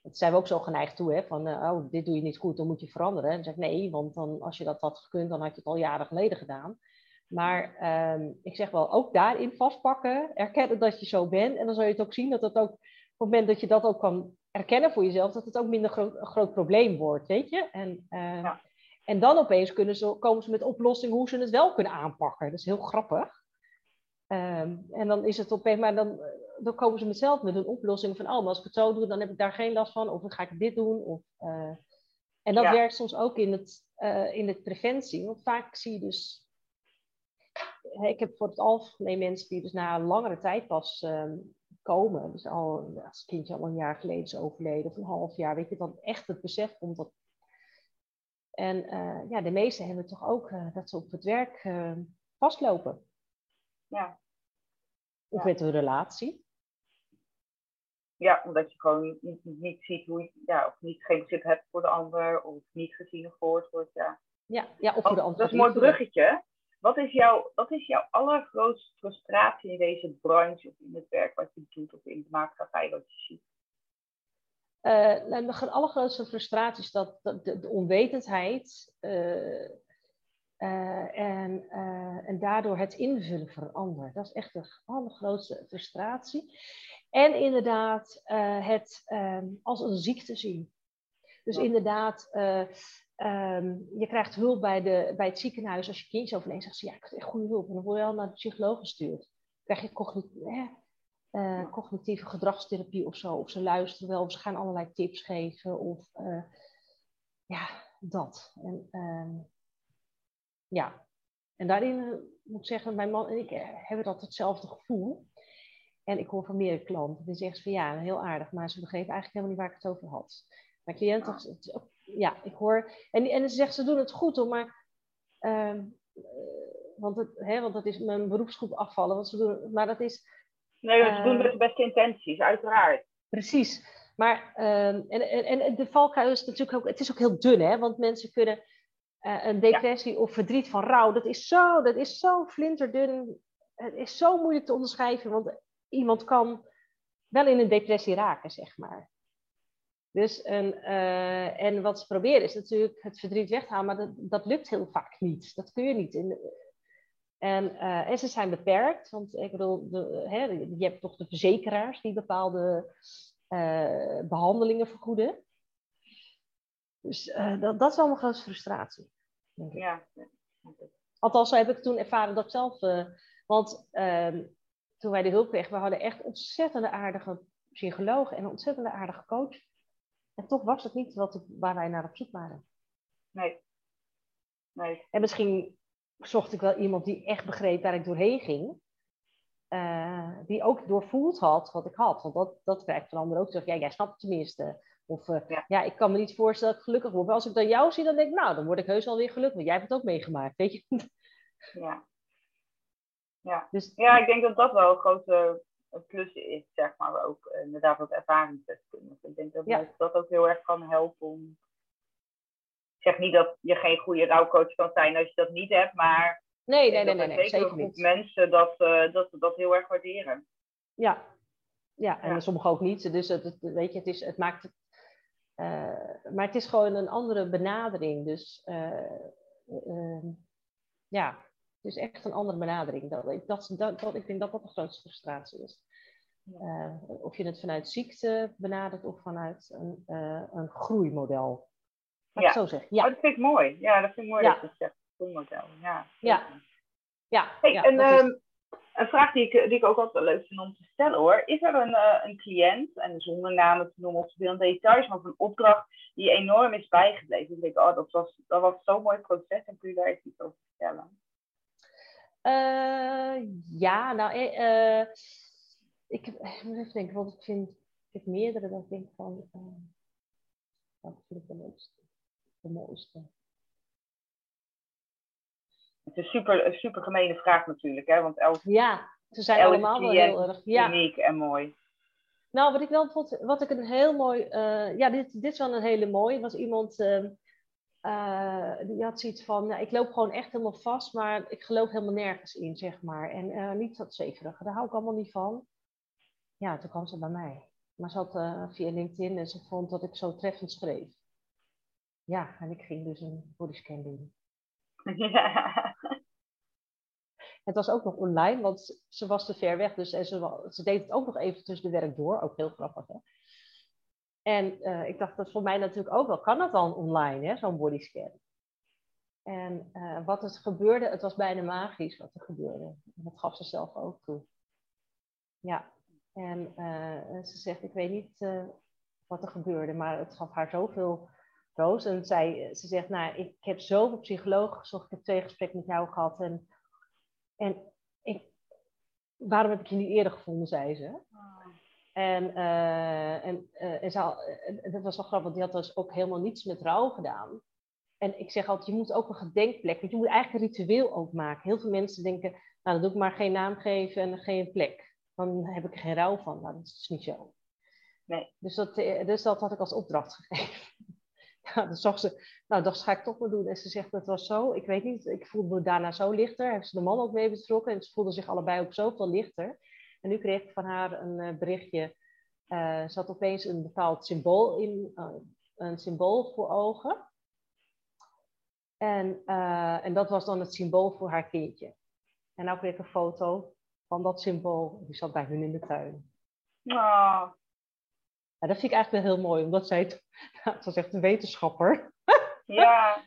Dat zijn we ook zo geneigd toe, hè? van eh, oh, dit doe je niet goed, dan moet je veranderen. En dan zeg ik nee, want dan, als je dat had gekund, dan had je het al jaren geleden gedaan. Maar ehm, ik zeg wel, ook daarin vastpakken, erkennen dat je zo bent. En dan zal je het ook zien dat het ook, op het moment dat je dat ook kan erkennen voor jezelf, dat het ook minder groot, een groot probleem wordt, weet je. En, eh, Ja. en dan opeens kunnen ze, komen ze met oplossingen hoe ze het wel kunnen aanpakken. Dat is heel grappig. Ehm, en dan is het opeens, maar dan, dan komen ze met zelf met een oplossing van, oh, maar als ik het zo doe, dan heb ik daar geen last van. Of dan ga ik dit doen. Of, eh, en dat Ja. werkt soms ook in het, eh, in het preventie. Want vaak zie je dus, ik heb voor het algemeen mensen die dus na een langere tijd pas ehm, komen. Dus al, als het kindje al een jaar geleden is overleden, of een half jaar, weet je, dan echt het besef komt dat. En eh, ja, de meesten hebben toch ook eh, dat ze op het werk eh, vastlopen. Ja. Of Ja. met hun relatie. ja, omdat je gewoon niet, niet ziet hoe je, ja, of niet geen begrip hebt voor de ander, of niet gezien of gehoord wordt. Ja. Ja, ja of voor de antwoord. dat is een mooi bruggetje. Wat is, jouw, wat is jouw allergrootste frustratie in deze branche of in het werk wat je doet of in de maatschappij wat je ziet? Nou, de allergrootste frustratie is dat, dat de, de onwetendheid eh, eh, en, en daardoor het invullen verandert. Dat is echt de allergrootste frustratie. En inderdaad het ehm, als een ziekte zien. Dus inderdaad, ehm, je krijgt hulp bij, de, bij het ziekenhuis als je kindje overleed. Zegt ze, ja, ik heb echt goede hulp. En dan word je al naar de psycholoog gestuurd. Dan krijg je cognitie, eh, cognitieve gedragstherapie of zo. Of ze luisteren wel, of ze gaan allerlei tips geven. Of eh, ja, dat. En, ehm, ja, en daarin eh, moet ik zeggen, mijn man en ik eh, hebben dat hetzelfde gevoel. En ik hoor van meerdere klanten, die zeggen ze van ja, heel aardig, maar ze begrepen eigenlijk helemaal niet waar ik het over had. Mijn ook- ja, ik hoor, en, en ze zeggen ze doen het goed hoor, maar, ehm, eh, want, het, hè, want dat is mijn beroepsgroep afvallen, want ze doen, maar dat is, Nee, we Eh, doen met de beste intenties, uiteraard. Precies. Maar ehm, en, en, en de valkuil is natuurlijk ook, het is ook heel dun, hè? Want mensen kunnen eh, een depressie of verdriet van rouw, dat is zo, dat is zo flinterdun het is zo moeilijk te onderschrijven, want iemand kan wel in een depressie raken, zeg maar. Dus een, uh, en wat ze proberen is natuurlijk het verdriet weghalen, maar dat, dat lukt heel vaak niet. Dat kun je niet. In, en, uh, en ze zijn beperkt, want ik bedoel, de, hè, je hebt toch de verzekeraars die bepaalde uh, behandelingen vergoeden. Dus dat, dat is wel mijn grootste frustratie. Ja. Althans, zo heb ik toen ervaren dat zelf. want ehm, toen wij de hulp kregen, we hadden echt ontzettende aardige psycholoog en een ontzettende aardige coach. En toch was het niet wat, waar wij naar op zoek waren. Nee. nee. En misschien zocht ik wel iemand die echt begreep waar ik doorheen ging. Uh, die ook doorvoeld had wat ik had. Want dat, dat krijgt van anderen ook. Zeg, ja, jij snapt het tenminste. Of uh, ja. ja. ik kan me niet voorstellen dat ik gelukkig word. Maar als ik dan jou zie, dan denk ik, nou, dan word ik heus alweer gelukkig. Want jij hebt het ook meegemaakt, weet je. Ja. Ja. Dus, ja, ik denk dat dat wel een grote plus is, zeg maar, ook eh, inderdaad wat ervaringsdeskundige. Ik denk dat ja. dat ook heel erg kan helpen om... Ik zeg niet dat je geen goede rouwcoach kan zijn als je dat niet hebt, maar... Nee, nee, nee, nee, nee, zeker niet. mensen dat, uh, dat dat heel erg waarderen. Ja, ja en ja. sommigen ook niet. Dus het, het, weet je, het, is, het maakt het... Uh, maar het is gewoon een andere benadering. Dus uh, ja, dus echt een andere benadering. Dat, dat, dat, dat, ik denk dat dat de grootste frustratie is. Uh, of je het vanuit ziekte benadert of vanuit een, uh, een groeimodel. Laat ja. zo zeggen. Ja. Oh, dat vind ik mooi. Ja, dat vind ik mooi ja. dat je zegt. Groeimodel. Ja. Ja. ja. Hey, ja en, um, een vraag die ik, die ik ook altijd leuk vind om te stellen hoor. Is er een, uh, een cliënt, en zonder namen te noemen of te veel details, maar een opdracht die enorm is bijgebleven? Ik denk, oh, dat was, dat was zo'n mooi proces en kun je daar iets over vertellen? Uh, ja, nou, uh, ik, ik moet even denken, want ik vind ik heb meerdere dat ik denk van, uh, wat vind ik de mooiste? De mooiste. Het is super, een super gemene vraag natuurlijk, hè? Want elk, ja, ze zijn allemaal wel heel erg ja. uniek en mooi. Nou, wat ik wel vond, wat ik een heel mooi, ja, dit, dit is wel een hele mooie, was iemand ehm, uh, die had zoiets van, nou, ik loop gewoon echt helemaal vast, maar ik geloof helemaal nergens in, zeg maar. En uh, niet dat zekerige, daar hou ik allemaal niet van. Ja, toen kwam ze bij mij. Maar ze had uh, via LinkedIn en ze vond dat ik zo treffend schreef. Ja, en ik ging dus een bodyscan doen. Ja. (laughs) Het was ook nog online, want ze was te ver weg. Dus en ze, ze deed het ook nog even tussen de werk door. Ook heel grappig, hè? En uh, ik dacht, dat voor mij natuurlijk ook wel. Kan dat dan online, zo'n bodyscan? En uh, wat er gebeurde, het was bijna magisch wat er gebeurde. Dat gaf ze zelf ook toe. Ja, en uh, ze zegt, ik weet niet wat er gebeurde, maar het gaf haar zoveel roos. En zij, ze zegt, nou, ik heb zoveel psychologen gezocht, ik heb twee gesprekken met jou gehad. En, en ik, waarom heb ik je niet eerder gevonden, zei ze. En, uh, en, uh, en ze, dat was wel grappig, want die had dus ook helemaal niets met rouw gedaan. En ik zeg altijd, je moet ook een gedenkplek, want je moet eigenlijk een ritueel ook maken. Heel veel mensen denken, nou dan doe ik maar geen naam geven en geen plek. Dan heb ik er geen rouw van. Nou, dat is niet zo. Nee. Dus dat, eh, dus dat had ik als opdracht (laughs) gegeven. ja, dan zag ze, nou dat ga ik toch maar doen. En ze zegt, dat was zo, ik weet niet, ik voelde me daarna zo lichter. Heeft ze de man ook mee betrokken en ze voelden zich allebei ook zoveel lichter. En nu kreeg ik van haar een uh, berichtje. Uh, ze had opeens een bepaald symbool, in, uh, een symbool voor ogen. En, en dat was dan het symbool voor haar kindje. En nu kreeg ik een foto van dat symbool. Die zat bij hun in de tuin. Oh. Ja, dat vind ik eigenlijk wel heel mooi, omdat zij, het (laughs) was echt een wetenschapper. (laughs) Ja.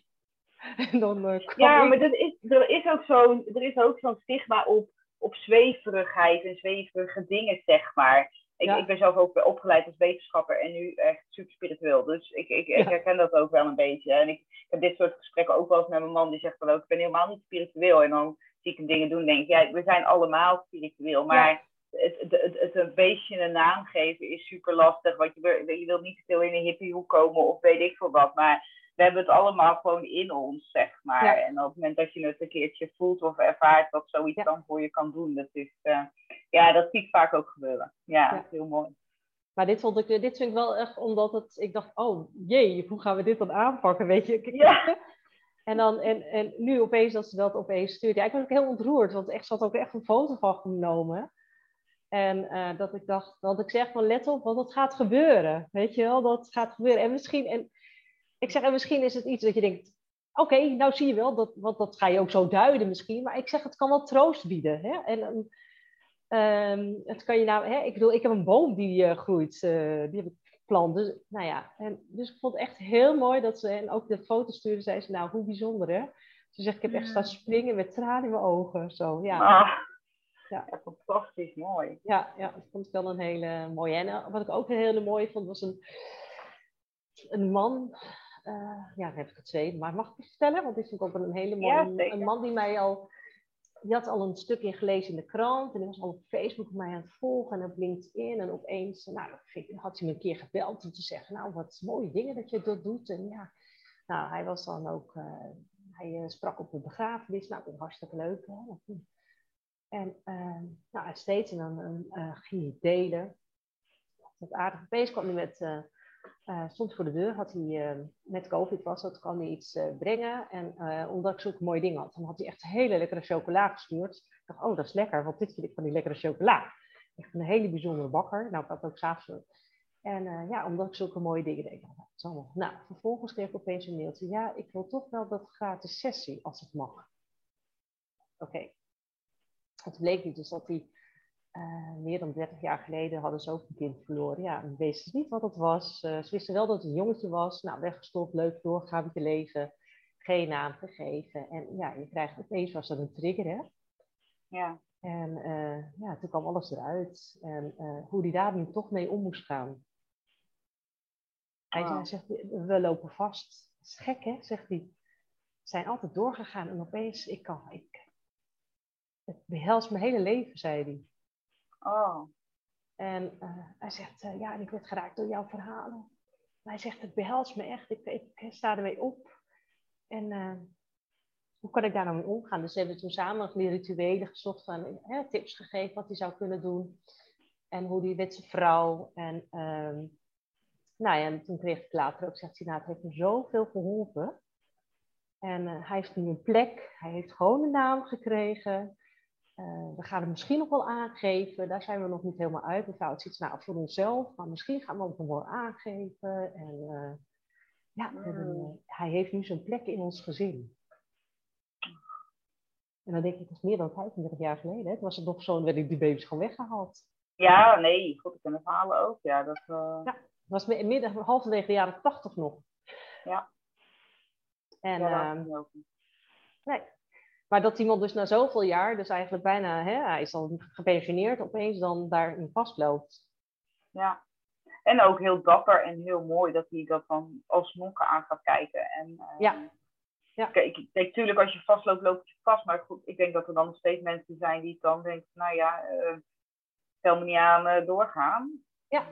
en dan, ja, maar dat is, er is ook zo'n zo stigma op op zweverigheid en zweverige dingen, zeg maar. Ik, ik ben zelf ook opgeleid als wetenschapper en nu echt super spiritueel. Dus ik, ik, ik herken dat ook wel een beetje. En ik, ik, heb dit soort gesprekken ook wel eens met mijn man. Die zegt van ook, ik ben helemaal niet spiritueel. En dan zie ik hem dingen doen denk ik, ja, we zijn allemaal spiritueel. Maar het, het, het, het, een beestje een naam geven is super lastig. Want je, je wilt niet te veel in een hippiehoek komen of weet ik veel wat. Maar we hebben het allemaal gewoon in ons, zeg maar. En op het moment dat je het een keertje voelt of ervaart wat zoiets dan voor je kan doen, dat is, uh, ja, dat zie ik vaak ook gebeuren. Ja, ja. heel mooi. Maar dit, vond ik, dit vind ik wel echt omdat het, ik dacht, oh jee, hoe gaan we dit dan aanpakken, weet je? Ja. (laughs) En, dan, en, en nu opeens dat ze dat opeens stuurt. Ja, ik was ook heel ontroerd, want echt, ze had ook echt een foto van genomen. En uh, dat ik dacht, dat ik zeg van let op, want dat gaat gebeuren. Weet je wel, dat gaat gebeuren. En misschien, en ik zeg, en misschien is het iets dat je denkt, oké, nou zie je wel, dat, want dat ga je ook zo duiden misschien. Maar ik zeg, het kan wel troost bieden. Hè? En um, het kan je nou, hè, ik bedoel, ik heb een boom die uh, groeit, uh, die heb ik geplant. Dus, nou ja, en, dus ik vond het echt heel mooi dat ze, en ook de foto stuurde, zei ze, nou, hoe bijzonder hè. Ze zegt, ik heb echt staan springen met tranen in mijn ogen. Zo, ja. Ah, ja. fantastisch, mooi. Ja, ja, dat vond ik wel een hele mooie. En uh, wat ik ook een hele mooie vond, was een, een man, uh, ja, dan heb ik het twee, maar mag ik het vertellen? Want dit ik ook een hele mooie, ja, een man die mij al die had al een stukje gelezen in de krant en die was al op Facebook mij aan het volgen en op LinkedIn. En opeens nou, had hij me een keer gebeld om te zeggen, nou wat mooie dingen dat je dat doet. En ja, nou, hij was dan ook, uh, hij uh, sprak op de begrafenis, nou, dat hartstikke leuk. Hè? En uh, nou, steeds en dan ging hij delen. Dat aardig. Opeens kwam hij met uh, stond voor de deur, had hij, uh, met COVID was dat, kwam hij iets uh, brengen. En omdat ik zulke mooie dingen had, dan had hij echt hele lekkere chocola gestuurd. Ik dacht, oh, dat is lekker, want dit vind ik van die lekkere chocola. Echt een hele bijzondere bakker. Nou, ik had ook s'avonds. En ja, omdat ik zulke mooie dingen deed. Nou, nou, vervolgens kreeg ik opeens een mailtje. Ja, ik wil toch wel dat gratis sessie, als het mag. Oké. Het bleek niet dus dat hij uh, meer dan 30 jaar geleden hadden ze ook een kind verloren. Ja, en wisten niet wat het was. Uh, ze wisten wel dat het een jongetje was. Nou, weggestopt, leuk, doorgaan met je leven. Geen naam gegeven. En ja, je krijgt opeens was dat een trigger, hè? Ja. En uh, ja, toen kwam alles eruit. En hoe die daar nu toch mee om moest gaan. Hij oh. zegt, we lopen vast. Dat is gek, hè? Zegt hij. We zijn altijd doorgegaan en opeens, ik kan, ik, het behelst mijn hele leven, zei hij. Oh. En uh, hij zegt, uh, ja, en ik werd geraakt door jouw verhalen. hij zegt, het behelst me echt, ik, ik sta ermee op. En uh, hoe kan ik daar nou mee omgaan? Dus we hebben toen samen die rituelen gezocht hè, tips gegeven wat hij zou kunnen doen. En hoe met zijn vrouw. En, ehm, nou ja, en toen kreeg ik later ook, zegt hij, nou, het heeft me zoveel geholpen. En hij heeft nu een plek, hij heeft gewoon een naam gekregen. Uh, we gaan het misschien nog wel aangeven, daar zijn we nog niet helemaal uit. Mevrouw het ziet nou voor onszelf, maar misschien gaan we het nog wel aangeven. En uh, ja, mm. hij heeft nu zijn plek in ons gezin. En dan denk ik, dat is meer dan 35 jaar geleden. Hè? Toen was het nog zo, werden die baby's gewoon weggehaald. Ja, nee, goed, ik ken de verhalen ook. Ja, dat, uh... ja, was midden, halverwege de jaren 80 nog. Ja. En, ja, uh, nee, maar dat iemand dus na zoveel jaar, dus eigenlijk bijna, hè, hij is al gepensioneerd, opeens dan daarin vastloopt. Ja, en ook heel dapper en heel mooi dat hij dat dan alsnog aan gaat kijken. En, uh, ja. ja. Kijk, ik denk natuurlijk als je vastloopt, loop je vast. Maar goed, ik denk dat er dan nog steeds mensen zijn die dan denken, nou ja, uh, stel me niet aan uh, doorgaan. Ja.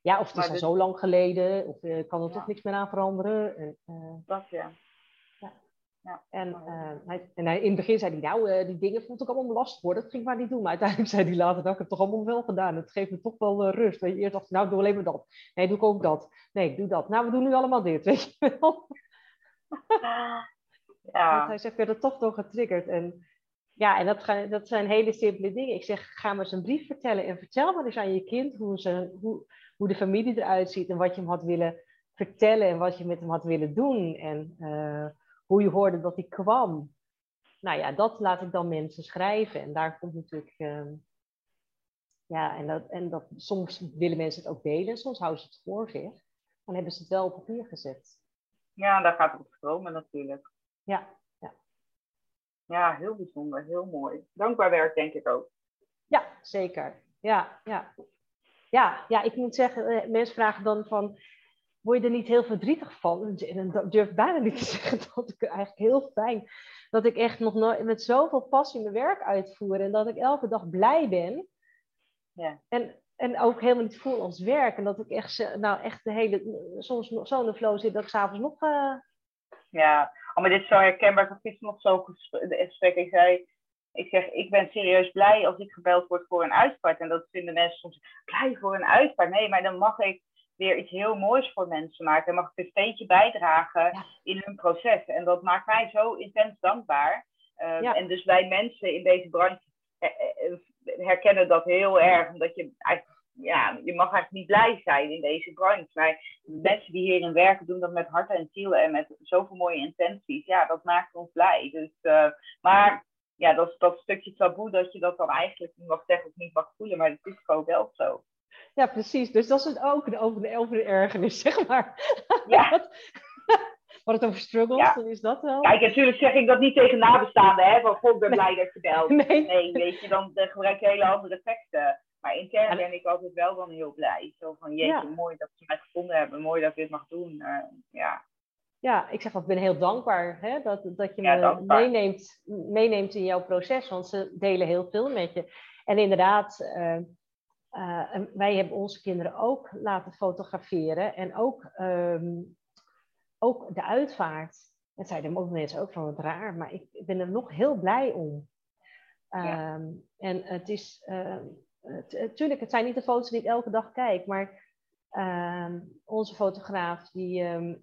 Ja, of het is al zo lang geleden, of kan er ja. toch niks meer aan veranderen. En, dat ja. Ja. En, uh, hij, en hij, in het begin zei hij, nou, uh, die dingen vond ik allemaal lastig hoor, dat ging maar niet doen. Maar uiteindelijk (laughs) zei hij later, nou, ik heb het toch allemaal wel gedaan. Het geeft me toch wel uh, rust. Weet je, eerst dacht ik, nou, doe alleen maar dat. Nee, doe ik ook dat. Nee, ik doe dat. Nou, we doen nu allemaal dit, (laughs) weet je wel. (laughs) Ja. Want hij zegt, werd er toch door getriggerd. En ja, en dat, dat zijn hele simpele dingen. Ik zeg, ga maar eens een brief vertellen en vertel maar eens aan je kind hoe, ze, hoe, hoe de familie eruit ziet en wat je hem had willen vertellen en wat je met hem had willen doen. En hoe je hoorde dat hij kwam. Nou ja, dat laat ik dan mensen schrijven. En daar komt natuurlijk. Uh, ja, en, dat, en dat, soms willen mensen het ook delen, soms houden ze het voor zich. Dan hebben ze het wel op papier gezet. Ja, daar gaat het op stromen natuurlijk. Ja, ja. Ja, heel bijzonder, heel mooi. Dankbaar werk, denk ik ook. Ja, zeker. Ja, ja. Ja, ja, ik moet zeggen, eh, mensen vragen dan van, word je er niet heel verdrietig van. En dat durf bijna niet te (laughs) zeggen dat ik eigenlijk heel fijn dat ik echt nog nooit met zoveel passie mijn werk uitvoer en dat ik elke dag blij ben. Ja. En, en ook helemaal niet voel als werk. En dat ik echt, nou echt de hele, soms zo in de flow zit dat ik s'avonds nog. Uh... Ja, oh, maar dit is zo herkenbaar. Ik gisteren nog zo gesprek. Ik zei, ik zeg, ik ben serieus blij als ik gebeld word voor een uitvaart. En dat vinden mensen soms blij voor een uitvaart. Nee, maar dan mag ik weer iets heel moois voor mensen maken. En mag ik een steentje bijdragen in hun proces. En dat maakt mij zo intens dankbaar. Ehm, en dus wij mensen in deze branche herkennen dat heel erg. Omdat je eigenlijk ja, je mag eigenlijk niet blij zijn in deze branche. Maar mensen die hierin werken doen dat met hart en ziel en met zoveel mooie intenties. Ja, dat maakt ons blij. Dus, uh, maar ja, dat, dat stukje taboe dat je dat dan eigenlijk niet mag zeggen of niet mag voelen. Maar het is gewoon wel zo. Ja, precies. Dus dat is het ook over de, over de ergernis, (laughs) zeg maar. Ja. (laughs) Wat het over struggles, dan is dat wel. Kijk, natuurlijk zeg ik dat niet tegen nabestaanden, hè? Van, god, ik ben blij dat je belt. (laughs) Nee. nee, weet je, dan gebruik je hele andere teksten. Maar intern ben ik altijd wel dan heel blij. Zo van, jeetje, mooi dat ze mij gevonden hebben. Mooi dat ik dit mag doen. Uh, ja. Ja, ik zeg altijd, ik ben heel dankbaar hè, dat, dat je me meeneemt, meeneemt in jouw proces. Want ze delen heel veel met je. En inderdaad, uh, uh, wij hebben onze kinderen ook laten fotograferen. En ook, um, ook de uitvaart. En zeiden ook mensen ook van wat raar, maar ik ben er nog heel blij om. Ja. Um, en het is, uh, Tuurlijk, het zijn niet de foto's die ik elke dag kijk, maar uh, onze fotograaf die uh,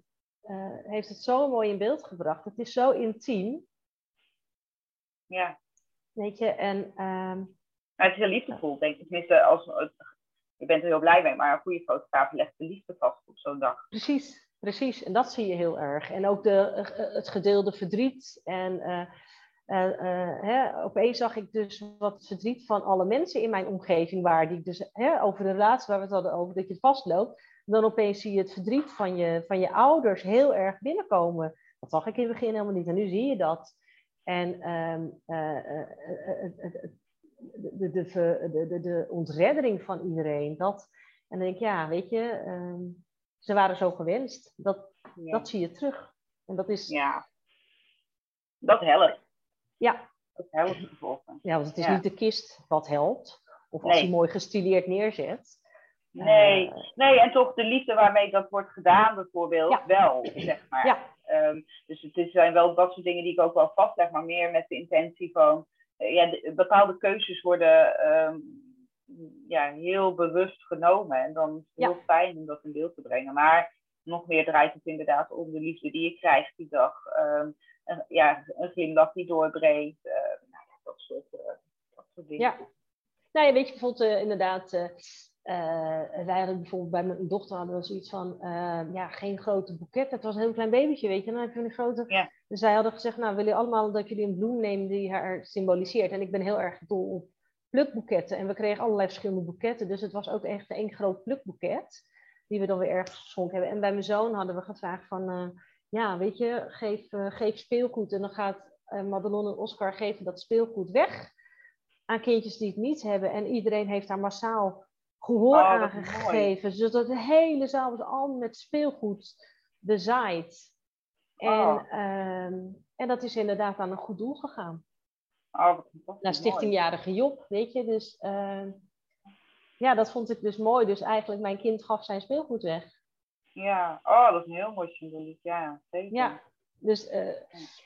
heeft het zo mooi in beeld gebracht. Het is zo intiem. Ja. Weet je, en... Ehm, het is heel liefdevol, denk ik. Tenminste, als, je bent er heel blij mee, maar een goede fotograaf legt de liefde vast op zo'n dag. Precies, precies. En dat zie je heel erg. En ook de, eh, het gedeelde verdriet en eh, uh, hè, opeens zag ik dus wat verdriet van alle mensen in mijn omgeving waar, die dus hè, over de relatie waar we het hadden over, dat je vastloopt. Dan opeens zie je het verdriet van je, van je ouders heel erg binnenkomen. Dat zag ik in het begin helemaal niet. En nu zie je dat. En um, de, de, de, de, de ontreddering van iedereen. Dat, en dan denk ik, ja, weet je, um, ze waren zo gewenst. Dat, ja. dat zie je terug. En dat is... Ja, dat helpt. Ja. Dat helpt. Ja, want het is niet de kist wat helpt. Of als je mooi gestileerd neerzet. Nee, uh, nee, en toch de liefde waarmee dat wordt gedaan, bijvoorbeeld, wel, zeg maar. Ja. Um, dus het zijn wel dat soort dingen die ik ook wel vastleg, maar meer met de intentie van, ja, de, bepaalde keuzes worden um, ja, heel bewust genomen. En dan is het heel fijn om dat in beeld te brengen. Maar nog meer draait het inderdaad om de liefde die je krijgt die dag. Um, een, ja, een glimlach die doorbreekt. Uh, nou ja, dat, soort, uh, dat soort dingen. Ja. Nou ja, weet je, bijvoorbeeld uh, inderdaad... wij hadden bijvoorbeeld bij mijn dochter hadden we zoiets van, ja, geen grote boeket. Het was een heel klein babytje, weet je. Dan heb je een grote. Ja. Dus zij hadden gezegd, nou, willen allemaal dat jullie een bloem nemen die haar symboliseert. En ik ben heel erg dol op plukboeketten. En we kregen allerlei verschillende boeketten. Dus het was ook echt één groot plukboeket. Die we dan weer ergens geschonken hebben. En bij mijn zoon hadden we gevraagd van ja, weet je, geef, uh, geef speelgoed en dan gaat uh, Madelon en Oscar geven dat speelgoed weg aan kindjes die het niet hebben. En iedereen heeft daar massaal gehoor oh, aan gegeven. Zodat de hele zaal was al met speelgoed bezaaid. En, oh. uh, en dat is inderdaad aan een goed doel gegaan. Oh, Naar Stichtingjarige Job, weet je. Dus ehm, ja, dat vond ik dus mooi. Dus eigenlijk, mijn kind gaf zijn speelgoed weg. Ja, oh, dat is een heel mooi symboliek. Ja, zeker. Ja, dus, uh,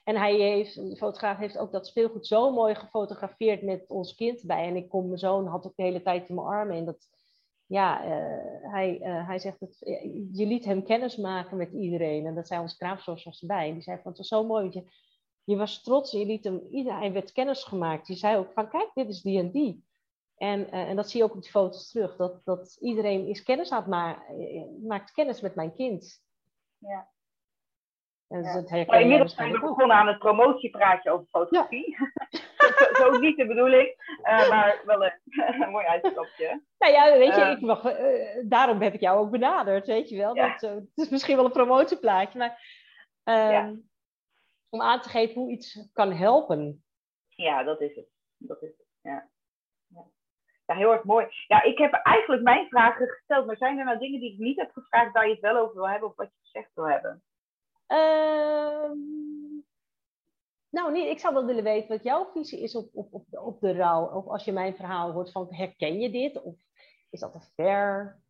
en hij heeft, de fotograaf heeft ook dat speelgoed zo mooi gefotografeerd met ons kind bij. En ik kom, mijn zoon had ook de hele tijd in mijn armen. En dat, ja, uh, hij, uh, hij zegt, dat, je liet hem kennis maken met iedereen. En dat zei onze kraamzorgers erbij. En die zei van, het was zo mooi, want je, was trots je liet hem, iedereen, werd kennis gemaakt. Je zei ook van, kijk, dit is die en die. En, en dat zie je ook op die foto's terug. Dat, dat iedereen is kennis aan eh, maakt kennis met mijn kind. Ja. Ja. Dat maar inmiddels zijn we begonnen aan het promotiepraatje over fotografie. Ja. (laughs) zo, niet de bedoeling, uh, maar wel een, (laughs) een mooi uitstapje. Nou ja, weet je, uh, ik mag, uh, daarom heb ik jou ook benaderd, weet je wel. Ja. Dat, het is misschien wel een promotieplaatje, maar ehm, om aan te geven hoe iets kan helpen. Ja, dat is het. Dat is het, ja heel erg mooi. Ja, ik heb eigenlijk mijn vragen gesteld, maar zijn er nou dingen die ik niet heb gevraagd waar je het wel over wil hebben of wat je gezegd wil hebben? Uh, nou, niet, ik zou wel willen weten wat jouw visie is op, op, op, op de rouw. Of als je mijn verhaal hoort van herken je dit? Of is dat te ver?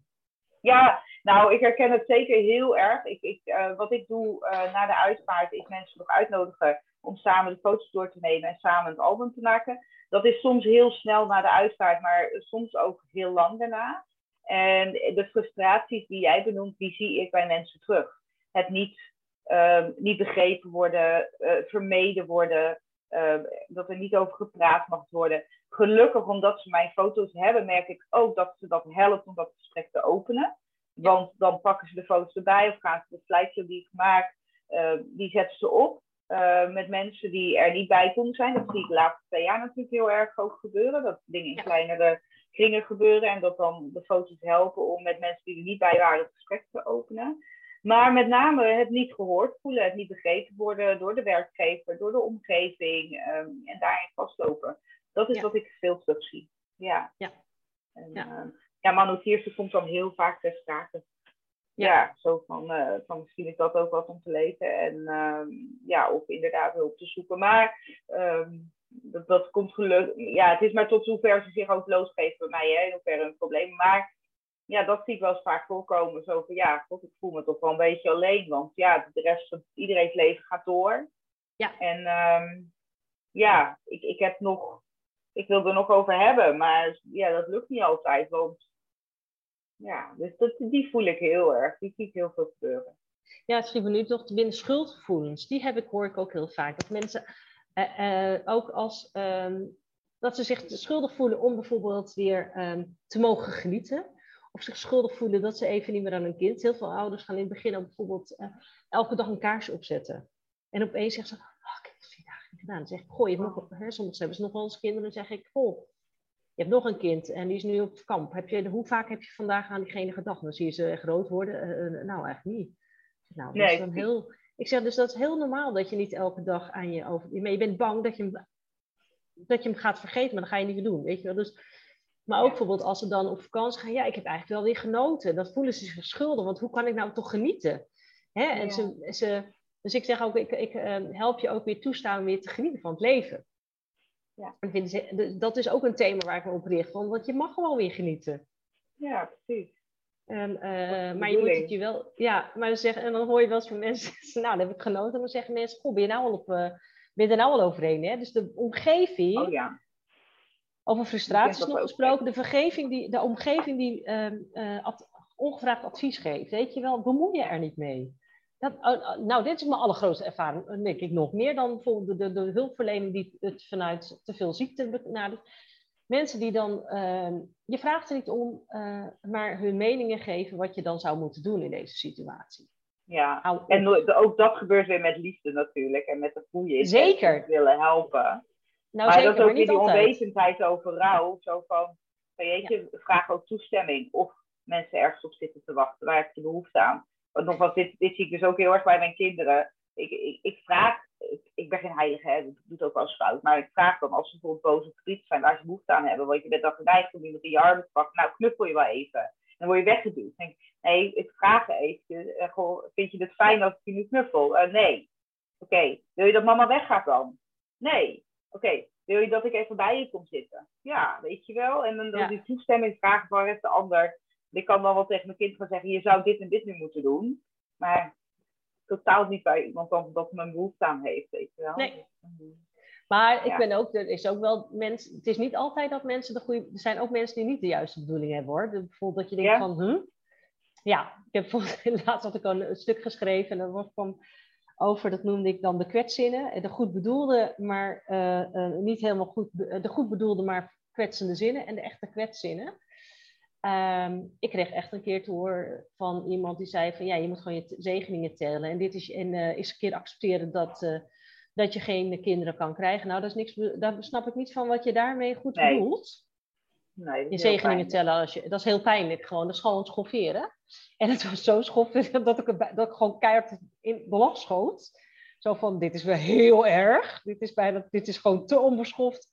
Ja, nou, ik herken het zeker heel erg. Ik, ik, uh, wat ik doe uh, na de uitvaart is mensen nog uitnodigen om samen de foto's door te nemen en samen het album te maken dat is soms heel snel na de uitvaart, maar soms ook heel lang daarna. En de frustraties die jij benoemt, die zie ik bij mensen terug. Het niet, ehm, niet begrepen worden, uh, vermeden worden, ehm, dat er niet over gepraat mag worden. Gelukkig, omdat ze mijn foto's hebben, merk ik ook dat ze dat helpt om dat gesprek te openen. Want dan pakken ze de foto's erbij of gaan ze de slideshow die ik maak, uh, die zetten ze op. Uh, met mensen die er niet bij konden zijn. Dat zie ik de laatste twee jaar natuurlijk heel erg ook gebeuren. Dat dingen in kleinere kringen gebeuren. En dat dan de foto's helpen om met mensen die er niet bij waren het gesprek te openen. Maar met name het niet gehoord voelen, het niet begrepen worden door de werkgever, door de omgeving um, en daarin vastlopen. Dat is wat ik veel terug zie. Ja. Ja. En, ja. Uh, ja, komt dan heel vaak ter sprake. Ja. ja, zo van, uh, van misschien is dat ook wat om te lezen. En uh, ja, of inderdaad hulp te zoeken. Maar um, dat, dat komt gelukkig. Ja, het is maar tot zover ze zich ook losgeven bij mij, hè, in hoeverre een probleem. Maar ja, dat zie ik wel eens vaak voorkomen. Zo van ja, god, ik voel me toch wel een beetje alleen. Want ja, de rest van iedereen's leven gaat door. Ja. En um, ja, ik, ik heb nog. Ik wil er nog over hebben, maar ja, dat lukt niet altijd. Want ja, dus dat, die voel ik heel erg. Die zie ik heel veel gebeuren. Ja, me nu toch binnen schuldgevoelens. Die heb ik, hoor ik ook heel vaak. Dat mensen uh, uh, ook als um, dat ze zich schuldig voelen om bijvoorbeeld weer um, te mogen genieten. Of zich schuldig voelen dat ze even niet meer aan hun kind. Heel veel ouders gaan in het begin bijvoorbeeld uh, elke dag een kaarsje opzetten. En opeens zeggen ze, oh, ik heb het dagen niet gedaan. Dan zeg ik, goh, je hebt nog, hè, soms hebben ze nog wel eens kinderen. Dan zeg ik, goh, je hebt nog een kind en die is nu op kamp. Heb je, hoe vaak heb je vandaag aan diegene gedacht? Dan zie je ze groot worden. Uh, nou, eigenlijk niet. Nou, dat nee. is dan heel... Ik zeg dus dat is heel normaal dat je niet elke dag aan je over. Maar je bent bang dat je hem, dat je hem gaat vergeten, maar dan ga je niet doen. Weet je wel? Dus, maar ook bijvoorbeeld als ze dan op vakantie gaan. Ja, ik heb eigenlijk wel weer genoten. Dat voelen ze zich schuldig. Want hoe kan ik nou toch genieten? Hè? En ja. ze, ze, dus ik zeg ook, ik, ik uh, help je ook weer toestaan om weer te genieten van het leven. Ja. Ze, dat is ook een thema waar ik me op richt. Want je mag gewoon weer genieten. Ja, precies. En, uh, maar je moet het je wel, ja, maar zeggen, en dan hoor je wel eens van mensen, (laughs) nou, dan heb ik genoten. En dan zeggen mensen, goh, ben je nou al op, uh, ben je er nou al overheen? Hè? Dus de omgeving, oh, ja. Over frustraties nog gesproken, de, vergeving die, de omgeving die uh, ad, ongevraagd advies geeft, weet je wel, bemoei je er niet mee. Dat, nou, dit is mijn allergrootste ervaring, denk ik nog. Meer dan bijvoorbeeld de, de, de hulpverlening die het vanuit te veel ziekte benadert mensen die dan, uh, je vraagt er niet om, uh, maar hun meningen geven wat je dan zou moeten doen in deze situatie. Ja, en ook dat gebeurt weer met liefde natuurlijk en met de goede Zeker. willen helpen. Nou, maar zeker, dat is ook weer die altijd. onwetendheid over rouw. Zo van, weet je, ja. vraag ook toestemming of mensen ergens op zitten te wachten. Waar heb je behoefte aan? Want nogmaals, dit, dit zie ik dus ook heel erg bij mijn kinderen. Ik, ik, ik vraag ik, ik ben geen heilige, hè, ik doe het ook wel eens fout. Maar ik vraag dan als ze bijvoorbeeld boos of verdrietig zijn, waar ze behoefte aan hebben. Want je bent dan geneigd om iemand in je armen te pakken. Nou, knuffel je wel even. En dan word je weggeduwd. denk, nee, ik vraag even. Goh, vind je het fijn als ik je nu knuffel? Uh, nee. Oké. Okay. Wil je dat mama weggaat dan? Nee. Oké. Okay. Wil je dat ik even bij je kom zitten? Ja, weet je wel. En dan, dan ja. die toestemming vragen van de ander. Ik kan dan wel tegen mijn kind gaan zeggen, je zou dit en dit nu moeten doen. Maar totaal niet bij iemand dan dat men behoefte aan heeft, weet je wel. Nee. Maar ik ben ook, er is ook wel mensen, het is niet altijd dat mensen de goede, er zijn ook mensen die niet de juiste bedoeling hebben hoor. Bijvoorbeeld dat je denkt ja? van, hm? Ja, ik heb (laughs) laatst had ik al een stuk geschreven en dat kwam over, dat noemde ik dan de kwetszinnen. De goed bedoelde, maar uh, uh, niet helemaal goed, de goed bedoelde, maar kwetsende zinnen en de echte kwetszinnen. Um, ik kreeg echt een keer te horen van iemand die zei van ja, je moet gewoon je zegeningen tellen. En dit is en uh, eens een keer accepteren dat, uh, dat je geen kinderen kan krijgen. Nou, dat is niks, daar snap ik niet van wat je daarmee goed bedoelt. Nee, je zegeningen tellen, als je, dat is heel pijnlijk gewoon. Dat is gewoon schofferen. En het was zo schofferen (laughs) dat ik, dat ik gewoon keihard in de lach schoot. Zo van, dit is wel heel erg. Dit is, bijna, dit is gewoon te onbeschoft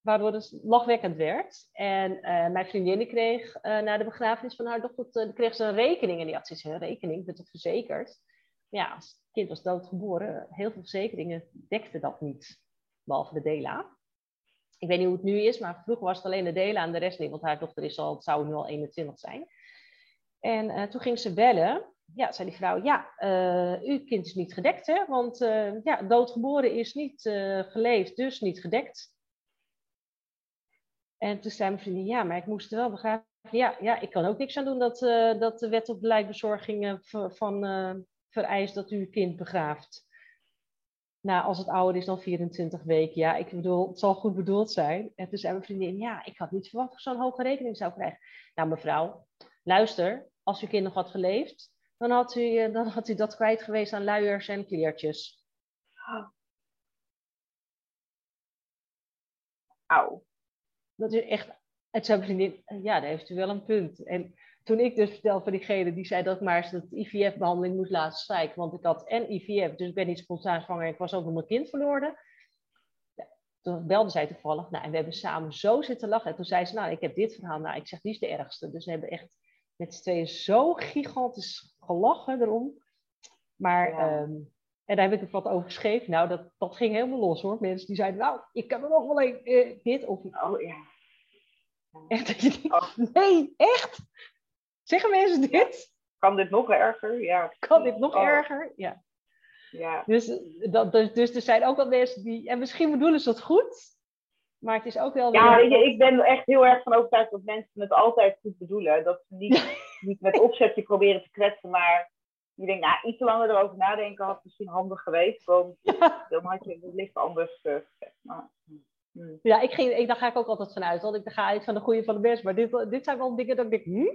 waardoor het lachwekkend werd. En uh, mijn vriendin kreeg uh, na de begrafenis van haar dochter, uh, kreeg ze een rekening. En die had zoiets een rekening, ik ben toch verzekerd? Ja, als het kind was doodgeboren, heel veel verzekeringen dekten dat niet. Behalve de DELA. Ik weet niet hoe het nu is, maar vroeger was het alleen de DELA en de rest. Want haar dochter is al, zou nu al 21 zijn. En toen ging ze bellen. Ja, zei die vrouw, ja, uw kind is niet gedekt, hè? Want ja, doodgeboren is niet geleefd, dus niet gedekt. En toen zei mijn vriendin, ja, maar ik moest er wel begrafenis ja, ja, ik kan ook niks aan doen dat, dat de wet op beleidbezorging van vereist dat u uw kind begraaft. Nou, als het ouder is dan 24 weken, ja, ik bedoel, het zal goed bedoeld zijn. En toen zei mijn vriendin, ja, ik had niet verwacht dat ik zo'n hoge rekening zou krijgen. Nou, mevrouw, luister, als uw kind nog had geleefd, dan had u, dan had u dat kwijt geweest aan luiers en kleertjes. Auw. Dat is echt, het zei vriendin, ja, daar heeft u wel een punt. En toen ik dus vertelde van diegene die zei dat ik maar eens dat IVF-behandeling moest laten strijken, want ik had en IVF, dus ik ben niet spontaan zwanger, ik was ook nog mijn kind verloren. Ja, toen belde zij toevallig, nou, en we hebben samen zo zitten lachen. En toen zei ze, nou, ik heb dit verhaal, nou, ik zeg, die is de ergste. Dus we hebben echt met z'n tweeën zo gigantisch gelachen erom. Maar, ehm, en daar heb ik er wat over geschreven. Nou, dat, dat ging helemaal los hoor. Mensen die zeiden, nou, ik kan er nog wel een, uh, dit of... Oh ja. Echt, dat je denkt, oh. nee, echt? Zeggen mensen dit? Kan dit nog erger? Ja. Kan dit nog oh. erger? Ja. ja. Dus, dat, dus, dus er zijn ook wel mensen die, en misschien bedoelen ze dat goed, maar het is ook wel. Ja, weer... ik ben echt heel erg van overtuigd dat mensen het altijd goed bedoelen. Dat ze niet, (laughs) niet met opzetje proberen te kwetsen, maar je denkt, nou, iets langer erover nadenken had misschien handig geweest. Want dan had je het licht anders uh. Maar, hmm. Ja, ik ging, ik, daar ga ik ook altijd vanuit. Want ik ga uit van de goede van de best. Maar dit, dit zijn wel dingen dat ik denk, hm?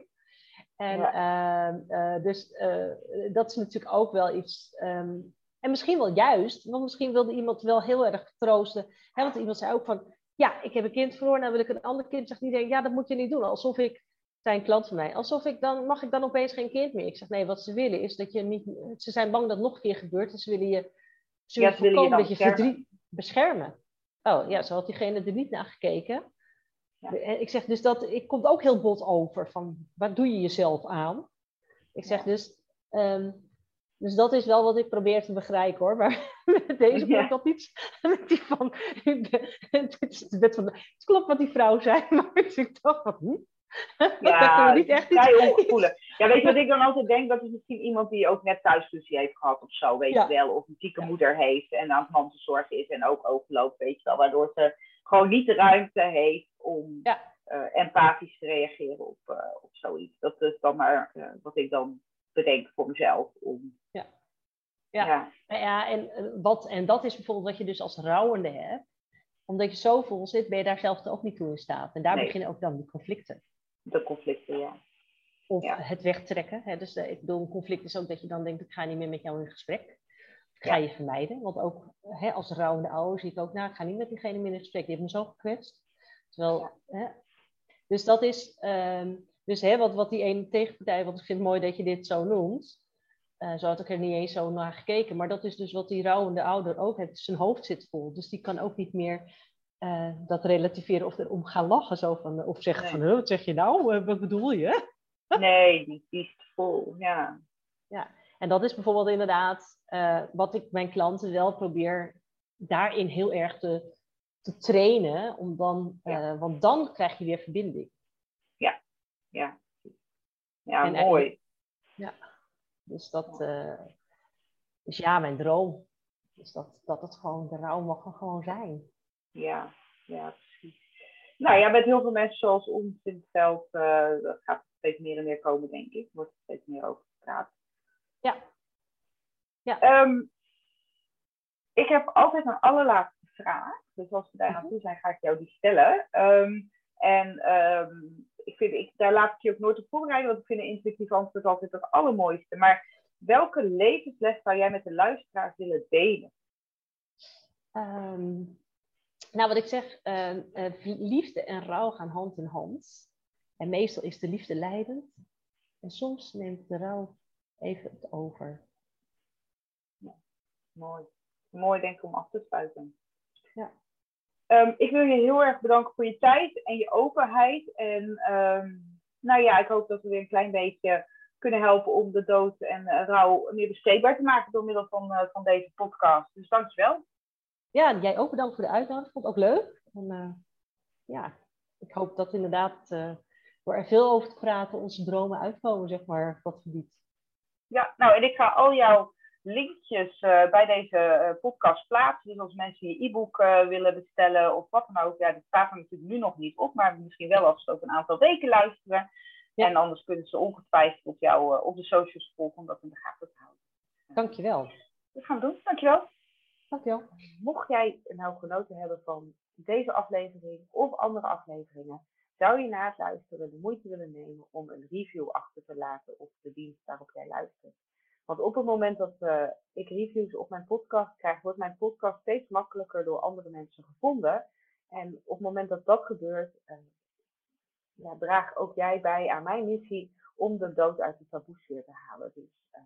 En ehm, eh, dus uh, dat is natuurlijk ook wel iets. Um, en misschien wel juist, want misschien wilde iemand wel heel erg troosten. Hè, want iemand zei ook van, ja, ik heb een kind verloren, nou wil ik een ander kind. Zegt iedereen, ja, dat moet je niet doen. Alsof ik, zijn klant van mij, alsof ik dan, mag ik dan opeens geen kind meer? Ik zeg, nee, wat ze willen is dat je niet, ze zijn bang dat het nog een keer gebeurt. Dus ze willen je, ze willen ja, voorkomen dat je verdriet beschermen. Oh ja, zo had diegene er niet naar gekeken. Ja. Ik zeg dus dat, ik komt ook heel bot over van, wat doe je jezelf aan? Ik zeg dus, um, dus dat is wel wat ik probeer te begrijpen hoor. (laughs) Maar met deze ja. ik dat niet. Met die van, (laughs) het, het, van, het klopt wat die vrouw zei, (laughs) maar ik dacht van, hm? Ja, dat niet echt. Ja, weet je wat ik dan altijd denk? Dat is misschien iemand die ook net thuisfusie heeft gehad of zo, weet je wel. Of een zieke moeder heeft en aan het mantelzorgen is en ook overloopt, weet je wel. Waardoor ze gewoon niet de ruimte heeft om ja. uh, empathisch te reageren op, uh, op zoiets. Dat is dan maar uh, wat ik dan bedenk voor mezelf. Om, ja. Ja. ja. Nou ja, en, wat, en dat is bijvoorbeeld wat je dus als rouwende hebt. Omdat je zo vol zit, ben je daar zelf ook niet toe in staat. En daar nee. beginnen ook dan die conflicten. De conflicten, ja. Of ja. het wegtrekken. Hè? Dus ik bedoel, een conflict is ook dat je dan denkt, ik ga niet meer met jou in gesprek. Ga je vermijden. Want ook hè, als rouwende ouder zie ik ook, nou, ik ga niet met diegene meer in gesprek. Die heeft me zo gekwetst. Terwijl, hè, dus dat is, um, dus hè, wat, wat die ene tegenpartij, want ik vind het mooi dat je dit zo noemt. Uh, zo had ik er niet eens zo naar gekeken. Maar dat is dus wat die rouwende ouder ook heeft. Zijn hoofd zit vol. Dus die kan ook niet meer uh, dat relativeren of erom gaan lachen. Zo van, of zeggen van, wat zeg je nou? Uh, wat bedoel je? (laughs) nee, die, die is vol, ja. Ja, en dat is bijvoorbeeld inderdaad wat ik mijn klanten wel probeer daarin heel erg te, te trainen. Om dan, ja. Want dan krijg je weer verbinding. Ja, ja. Ja, en mooi. Ja, dus dat uh, is ja, mijn droom. Dus dat, dat het gewoon, de rouw mag gewoon zijn. Ja, ja, precies. Nou ja, met heel veel mensen zoals ons in het veld, uh, dat gaat steeds meer en meer komen, denk ik. Wordt er steeds meer over gepraat. Ja. ja. Um, ik heb altijd een allerlaatste vraag. Dus als we daar naartoe zijn, ga ik jou die stellen. Um, en um, ik vind, ik, daar laat ik je ook nooit op voorbereiden, want ik vind een intuïtief antwoord altijd het allermooiste. Maar welke levensles zou jij met de luisteraars willen delen? Um, nou, wat ik zeg, uh, uh, liefde en rouw gaan hand in hand. En meestal is de liefde leidend. En soms neemt de rouw even het over. Ja, mooi. Mooi denk ik om af te sluiten. Ja. Um, ik wil je heel erg bedanken voor je tijd en je openheid. En um, nou ja, ik hoop dat we weer een klein beetje kunnen helpen om de dood en uh, rouw meer bespreekbaar te maken door middel van, uh, van deze podcast. Dus dankjewel. Ja, jij ook bedankt voor de uitnodiging. Vond het ook leuk. En, uh, ja, ik hoop dat inderdaad door er veel over te praten onze dromen uitkomen, zeg maar, op dat gebied. Ja, nou en ik ga al jouw linkjes bij deze podcast plaatsen. Dus als mensen je e-book willen bestellen of wat dan ook. Ja, dat staat er natuurlijk nu nog niet op, maar misschien wel als ze ook een aantal weken luisteren. En anders kunnen ze ongetwijfeld op jou op de socials volgen om dat in de gaten te houden. Dankjewel. Dat gaan we doen. Dankjewel. Dankjewel. Mocht jij nou genoten hebben van deze aflevering of andere afleveringen, zou je na het luisteren de moeite willen nemen om een review achter te laten op de dienst waarop jij luistert. Want op het moment dat uh, ik reviews op mijn podcast krijg, wordt mijn podcast steeds makkelijker door andere mensen gevonden. En op het moment dat dat gebeurt, ja, draag ook jij bij aan mijn missie om de dood uit de taboesfeer te halen. Dus uh,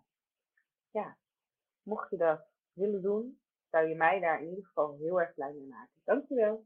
ja, mocht je dat willen doen, zou je mij daar in ieder geval heel erg blij mee maken. Dankjewel.